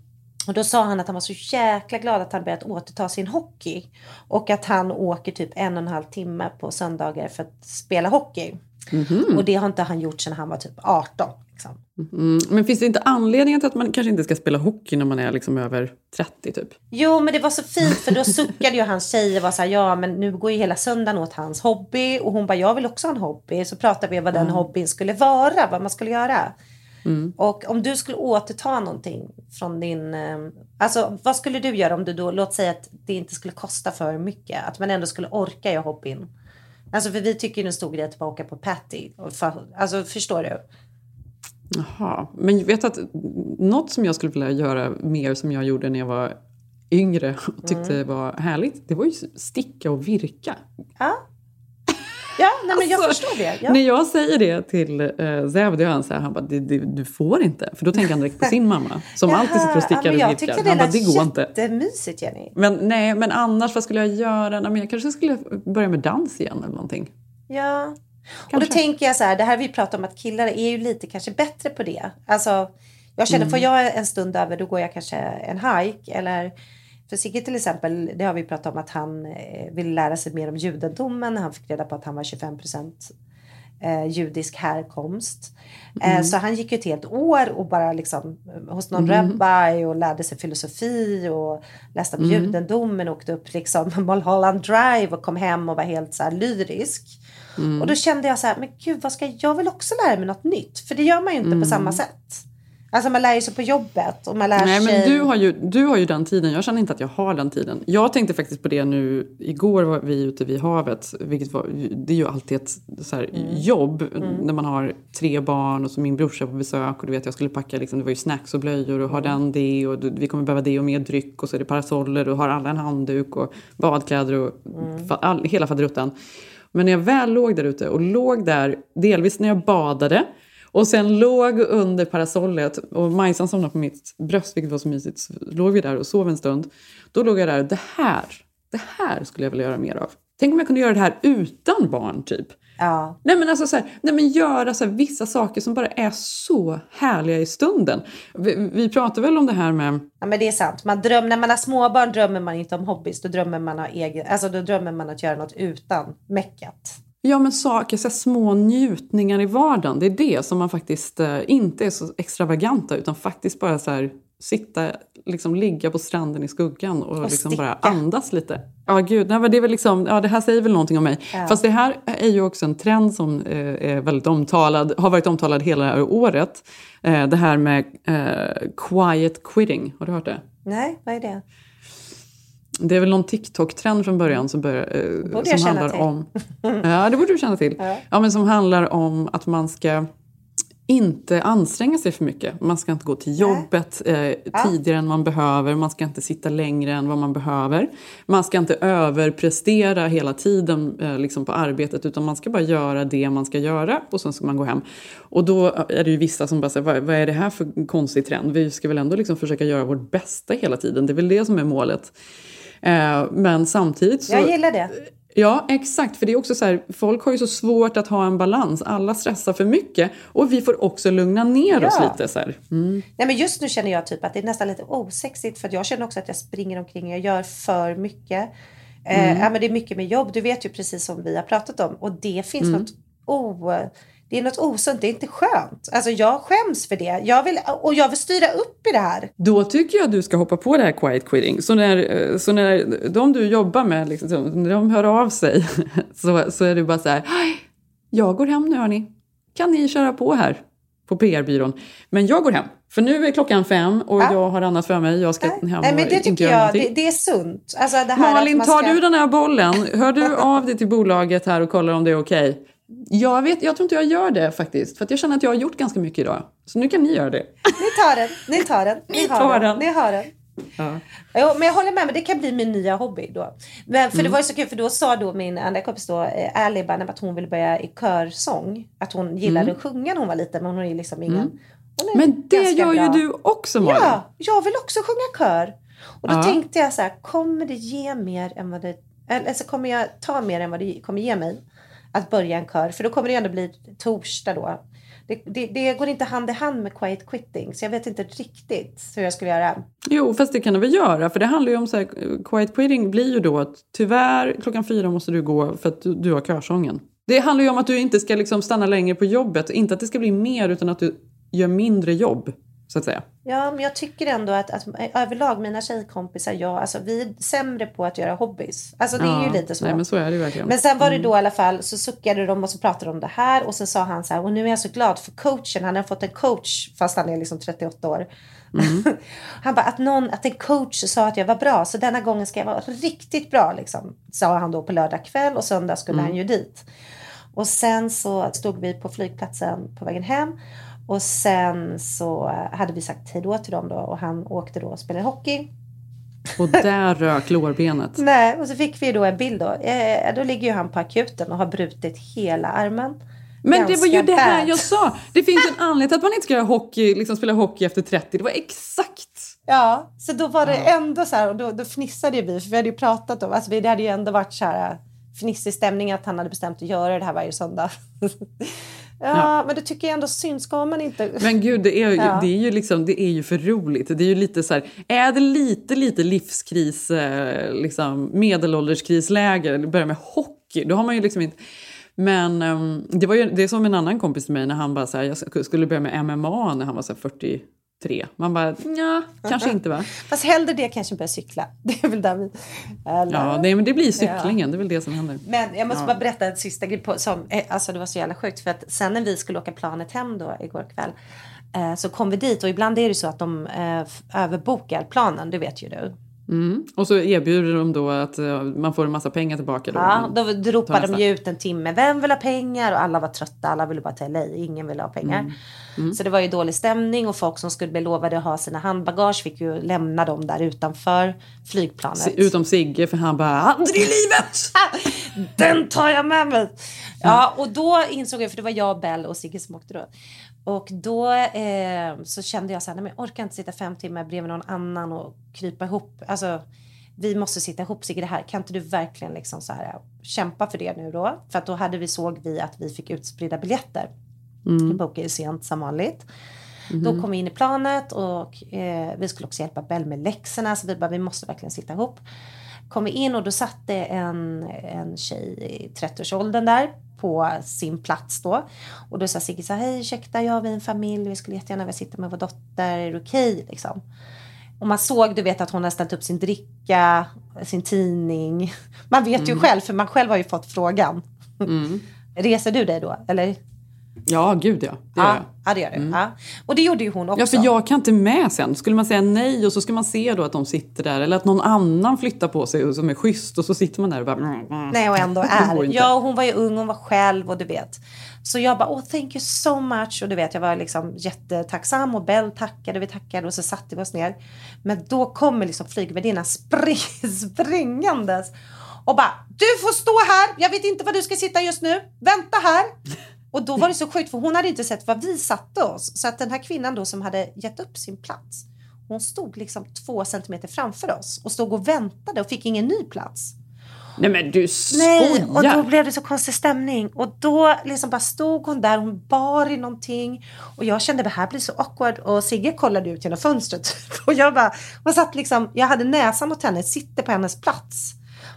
Och då sa han att han var så jäkla glad att han börjat återta sin hockey. Och att han åker typ en och en halv timme på söndagar för att spela hockey. Mhm. Och det har inte han gjort sedan han var typ 18. Liksom. Mm. Men finns det inte anledning till att man kanske inte ska spela hockey när man är liksom över 30 typ? Jo, men det var så fint för då suckade ju hans tjej och var så här, ja men nu går ju hela söndagen åt hans hobby. Och hon bara, jag vill också ha en hobby. Så pratade vi om vad den Mm. hobbyn skulle vara, vad man skulle göra. Mm. Och om du skulle återta någonting från din... eh, Alltså vad skulle du göra om du då, låt säga att det inte skulle kosta för mycket. Att man ändå skulle orka göra hobbyn. Alltså för vi tycker ju det är en stor grej att bara åka på patty. För, alltså förstår du? Jaha, men jag vet att något som jag skulle vilja göra mer som jag gjorde när jag var yngre och tyckte Mm. var härligt, det var ju sticka och virka. Ja. Ja, nej, men jag Alltså, förstår det. Ja. När jag säger det till uh, Zev, då är han så här, han bara, det, det, du får inte. För då tänker han direkt på sin mamma som Jaha, alltid sitter och ja, stickar men och Jag virkar. tyckte det lät det går inte. jättemysigt Jenny. Men nej, men annars vad skulle jag göra? Nej, men jag kanske skulle börja med dans igen eller någonting. Ja. Och Kanske. då tänker jag så här, det här vi pratar om att killar är ju lite kanske bättre på det. Alltså, jag känner, Mm. får jag en stund över då går jag kanske en hike eller för Sigge till exempel, det har vi pratat om att han eh, vill lära sig mer om judendomen. Han fick reda på att han var 25 procent eh, judisk härkomst. Eh, Mm. Så han gick ju ett helt år och bara liksom hos någon Mm. rabbi och lärde sig filosofi och läste om Mm. judendomen och åkte upp liksom Mulholland Drive och kom hem och var helt så lyrisk. Mm. Och då kände jag så här, men gud vad ska jag, jag vill också lära mig något nytt. För det gör man ju inte Mm. på samma sätt. Alltså man lär ju sig på jobbet och man lär Nej, sig. men du har, ju, du har ju den tiden. Jag känner inte att jag har den tiden. Jag tänkte faktiskt på det nu. Igår var vi ute vid havet. Vilket var, det är ju alltid ett så här, Mm. jobb när man har tre barn och så min brorsa på besök. Och du vet, jag skulle packa liksom, det var ju snacks och blöjor och har Mm. den det. Och vi kommer behöva det och mer dryck. Och så är det parasoller och har alla en handduk och badkläder och Mm. all, hela faderuttan. Men när jag väl låg där ute och låg där, delvis när jag badade och sen låg under parasollet och Majsan somnade på mitt bröst, vilket var så mysigt. Så låg vi där och sov en stund. Då låg jag där och det här, det här skulle jag vilja göra mer av. Tänk om jag kunde göra det här utan barn, typ. Ja. Nej men alltså så här, nej men göra så här, vissa saker som bara är så härliga i stunden. Vi, vi pratar väl om det här med Ja men det är sant. Man dröm, när man har småbarn drömmer man inte om hobbys. Då drömmer man, ha egen, alltså då drömmer man att göra något utan mäcket. Ja men saker, så här, små njutningar i vardagen. Det är det som man faktiskt eh, inte är så extravaganta utan faktiskt bara så här, sitta, liksom ligga på stranden i skuggan och, Och liksom bara andas lite. Ja gud, nej, det, är väl liksom, ja, det här säger väl någonting om mig. Ja. Fast det här är ju också en trend som eh, är väldigt omtalad, har varit omtalad hela det här året. Eh, det här med eh, quiet quitting, har du hört det? Nej, vad är det? Det är väl någon TikTok-trend från början som, börjar, eh, Borde som handlar till. om... Ja, det borde du känna till. Ja. Ja. men som handlar om att man ska inte anstränga sig för mycket. Man ska inte gå till jobbet eh, tidigare än man behöver. Man ska inte sitta längre än vad man behöver. Man ska inte överprestera hela tiden eh, liksom på arbetet utan man ska bara göra det man ska göra och sen ska man gå hem. Och då är det ju vissa som bara säger, vad, vad är det här för konstig trend? Vi ska väl ändå liksom försöka göra vårt bästa hela tiden. Det är väl det som är målet. Eh, men samtidigt så... Jag gillar det. Ja, exakt. För det är också så här, folk har ju så svårt att ha en balans. Alla stressar för mycket. Och vi får också lugna ner oss Ja. lite. Så. Mm. Nej men just nu känner jag typ att det är nästan lite osexigt för jag känner också att jag springer omkring och jag gör för mycket. Eh, Mm. ja, men det är mycket med jobb, du vet ju precis som vi har pratat om. Och det finns Mm. något o... Det är något osunt, det är inte skönt. Alltså jag skäms för det. Jag vill, och jag vill styra upp i det här. Då tycker jag att du ska hoppa på det här quiet quitting. Så när, så när de du jobbar med, liksom, när de hör av sig så, så är du bara så här. "Aj, Jag går hem nu hörni. Kan ni köra på här på PR-byrån? Men jag går hem. För nu är klockan fem och jag har annat för mig. Jag ska hem Nej men och det tycker jag, det, det är sunt. Alltså det här Malin, man tar ska... du den här bollen? Hör du av dig till bolaget här och kollar om det är okej? Jag, vet, jag tror inte jag gör det faktiskt. För jag känner att jag har gjort ganska mycket idag. Så nu kan ni göra det. Ni tar den, ni tar den, ni, Ni har tar den. den. Ni har den. Ja. Jo, men jag håller med, men det kan bli min nya hobby då. Men för det Mm. var ju så kul, för då sa då min andra kompis då, eh, Ali Banem, att hon ville börja i körsång. Att hon gillade Mm. att sjunga när hon var liten, men hon är ju liksom ingen... Mm. är Men det gör ju bra. du också Malin. Ja, jag vill också sjunga kör. Och då Ja. tänkte jag så här, kommer det ge mer än vad det... Eller så kommer jag ta mer än vad det kommer ge mig att börja en kör. För då kommer det ändå bli torsdag då. det, det, det går inte hand i hand med quiet quitting. Så jag vet inte riktigt hur jag skulle göra. Jo, fast det kan du väl göra. För det handlar ju om så här, quiet quitting blir ju då att tyvärr klockan fyra måste du gå för att du, du har körsången. Det handlar ju om att du inte ska liksom stanna längre på jobbet. Inte att det ska bli mer utan att du gör mindre jobb. Så att säga. Ja, men jag tycker ändå att, att överlag mina tjejkompisar, ja, alltså, vi är sämre på att göra hobbys. Alltså det är Ja, ju lite så. Nej, men så är det verkligen. Men sen var det Mm. då i alla fall så suckade de och så pratade de om det här och sen sa han så här och nu är jag så glad för coachen. Han har fått en coach fast han är liksom 38 år. Mm. han bara att någon, att en coach sa att jag var bra så denna gången ska jag vara riktigt bra liksom. Sa han då på lördag kväll och söndag skulle Mm. han ju dit. Och sen så stod vi på flygplatsen på vägen hem. Och sen så hade vi sagt hej då till dem då och han åkte då och spelade hockey. Och där rök lårbenet. Nej, och så fick vi då en bild då. Eh, då ligger ju han på akuten och har brutit hela armen. Men det var ju Ganska det här bad. jag sa. Det finns en anledning till att man inte ska göra hockey, liksom spela hockey efter 30. Det var exakt. Ja, så då var det ändå så här och då, då fnissade vi för vi hade ju pratat om, alltså det hade ju ändå varit så här fnissig stämning att han hade bestämt att göra det här varje söndag. Ja, ja, men det tycker jag ändå syns. Ska man inte... Men gud, det är, ju, ja. det är ju, liksom, det är ju för roligt. Det är ju lite så här, är det lite, lite livskris, eh, liksom, medelålderskrisläge, eller börja med hockey, då har man ju liksom inte... Men um, det var ju, det är som en annan kompis till mig när han bara så här, jag skulle börja med MMA när han var så 40 tre. Man bara, ja, kanske inte va? Fast hellre det kanske börja cykla. Det är väl där vi... Eller? Ja, nej, men det blir cyklingen. Ja. Det är väl det som händer. Men jag måste ja. bara berätta en sista grej. På, som, eh, alltså det var så jävla sjukt. För att sen när vi skulle åka planet hem då igår kväll eh, så kom vi dit och ibland är det så att de eh, överbokar planen, det vet ju du. Mm. Och så erbjuder de då att eh, man får en massa pengar tillbaka. Då, Ja, då, ropade de ju ut en timme. Vem vill ha pengar? Och alla var trötta. Alla ville bara till LA. Ingen ville ha pengar. Mm. Mm. Så det var ju dålig stämning och folk som skulle bli lovade att ha sina handbagage fick ju lämna dem där utanför flygplanet. Utom Sigge, för han bara “aldrig i livet!” Den tar jag med mig! Ja, och då insåg jag, för det var jag, Bell och Sigge som åkte då. Och då eh, så kände jag så här, nej men jag orkar inte sitta fem timmar bredvid någon annan och krypa ihop. Alltså, vi måste sitta ihop Sigge det här. Kan inte du verkligen liksom så här, kämpa för det nu då? För att då hade vi, såg vi att vi fick utspridda biljetter. Mm. Vi bokade ju sent som vanligt. Mhm. Då kom vi in i planet och eh, vi skulle också hjälpa Bell med läxorna. Så vi bara, vi måste verkligen sitta ihop. Kom vi in och då satt det en, en tjej i 30-årsåldern där på sin plats då. Och då sa Sigge så här, hej ursäkta, jag har en familj, vi skulle jättegärna vilja sitta med vår dotter, är det okej liksom? Och man såg, du vet att hon har ställt upp sin dricka, sin tidning. Man vet ju Mm. själv, för man själv har ju fått frågan. Mm. Reser du dig då? Eller? Ja, gud ja. Det gör ja, jag. ja, det gör du. Ja. Och det gjorde ju hon också. Ja, för jag kan inte med sen. Skulle man säga nej och så ska man se då att de sitter där eller att någon annan flyttar på sig och som är schysst och så sitter man där och bara... mm, Nej, och ändå är. Ja, och hon var ju ung, hon var själv och du vet. Så jag bara, oh thank you so much. Och du vet, jag var liksom jättetacksam och Bell tackade, vi tackade och så satte vi oss ner. Men då kommer liksom flygvärdinnan spring, springandes och bara, du får stå här, jag vet inte var du ska sitta just nu, vänta här. Och då var det så sjukt för hon hade inte sett var vi satte oss. Så att den här kvinnan då som hade gett upp sin plats, hon stod liksom två centimeter framför oss och stod och väntade och fick ingen ny plats. Nej men du Nej, skojar! och då blev det så konstig stämning. Och då liksom bara stod hon där, hon bar i någonting. Och jag kände det här blir så awkward. Och Sigge kollade ut genom fönstret. Och jag bara, man satt liksom, jag hade näsan mot henne, sitter på hennes plats.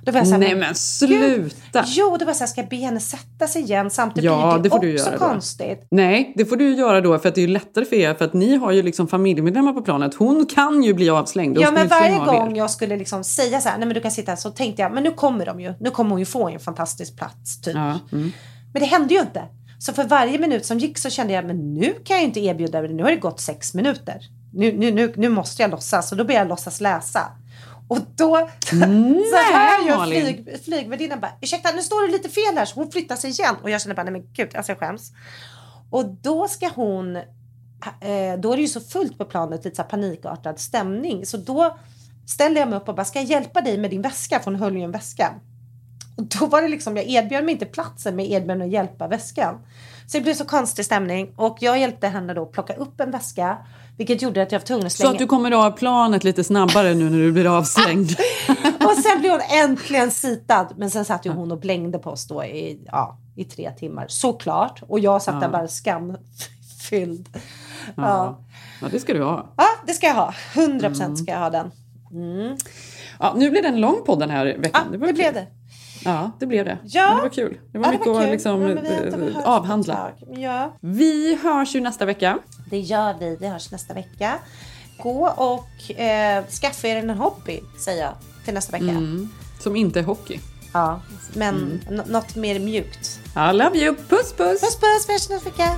Då var jag så här, Nej men sluta! Jo, det var så här, ska jag be henne sätta sig igen? Samtidigt Ja, blir det får du också göra då. konstigt. Nej, det får du göra då för att det är ju lättare för er för att ni har ju liksom familjemedlemmar på planet. Hon kan ju bli avslängd. Ja, men varje gång jag skulle liksom säga så här, nej men du kan sitta här, så tänkte jag, men nu kommer de ju. Nu kommer hon ju få en fantastisk plats, typ. Ja, mm. Men det hände ju inte. Så för varje minut som gick så kände jag, men nu kan jag inte erbjuda det. Nu har det gått sex minuter. Nu, nu, nu, nu måste jag låtsas. Och då började jag låtsas läsa. Och då så hör jag flyg, flygvärdinnan bara, ursäkta nu står det lite fel här. Så hon flyttar sig igen. Och jag känner bara, nej men gud, alltså jag skäms. Och då ska hon, eh, då är det ju så fullt på planet, lite så panikartad stämning. Så då ställer jag mig upp och bara, ska jag hjälpa dig med din väska? För hon höll ju en väska. Och då var det liksom, jag erbjöd mig inte platsen men jag erbjöd mig att hjälpa väskan. Så det blev så konstig stämning och jag hjälpte henne då plocka upp en väska. Vilket gjorde att jag var tvungen att Så slänga. att du kommer av planet lite snabbare nu när du blir avslängd. Och sen blev hon äntligen sitad. Men sen satt ju hon och blängde på oss då i, ja, i tre timmar. Såklart. Och jag satt där Ja. bara skam, fylld. Ja. Ja. ja, det ska du ha. ja, det ska jag ha. 100 procent ska jag ha den. Mm. Ja, nu blev det en lång podd den här veckan. Ja, var det blev det. Ja, det blev det. Ja. Men det var kul. Det var Ja, mycket att kul. liksom, Ja, vi avhandla. Vi hörs ju nästa vecka. Det gör vi. Vi hörs nästa vecka. Gå och eh, skaffa er en hobby, säger jag, till nästa vecka. Mm. Som inte är hockey. Ja, men Mm. något mer mjukt. I love you. Puss puss! Puss puss, vi hörs nästa vecka.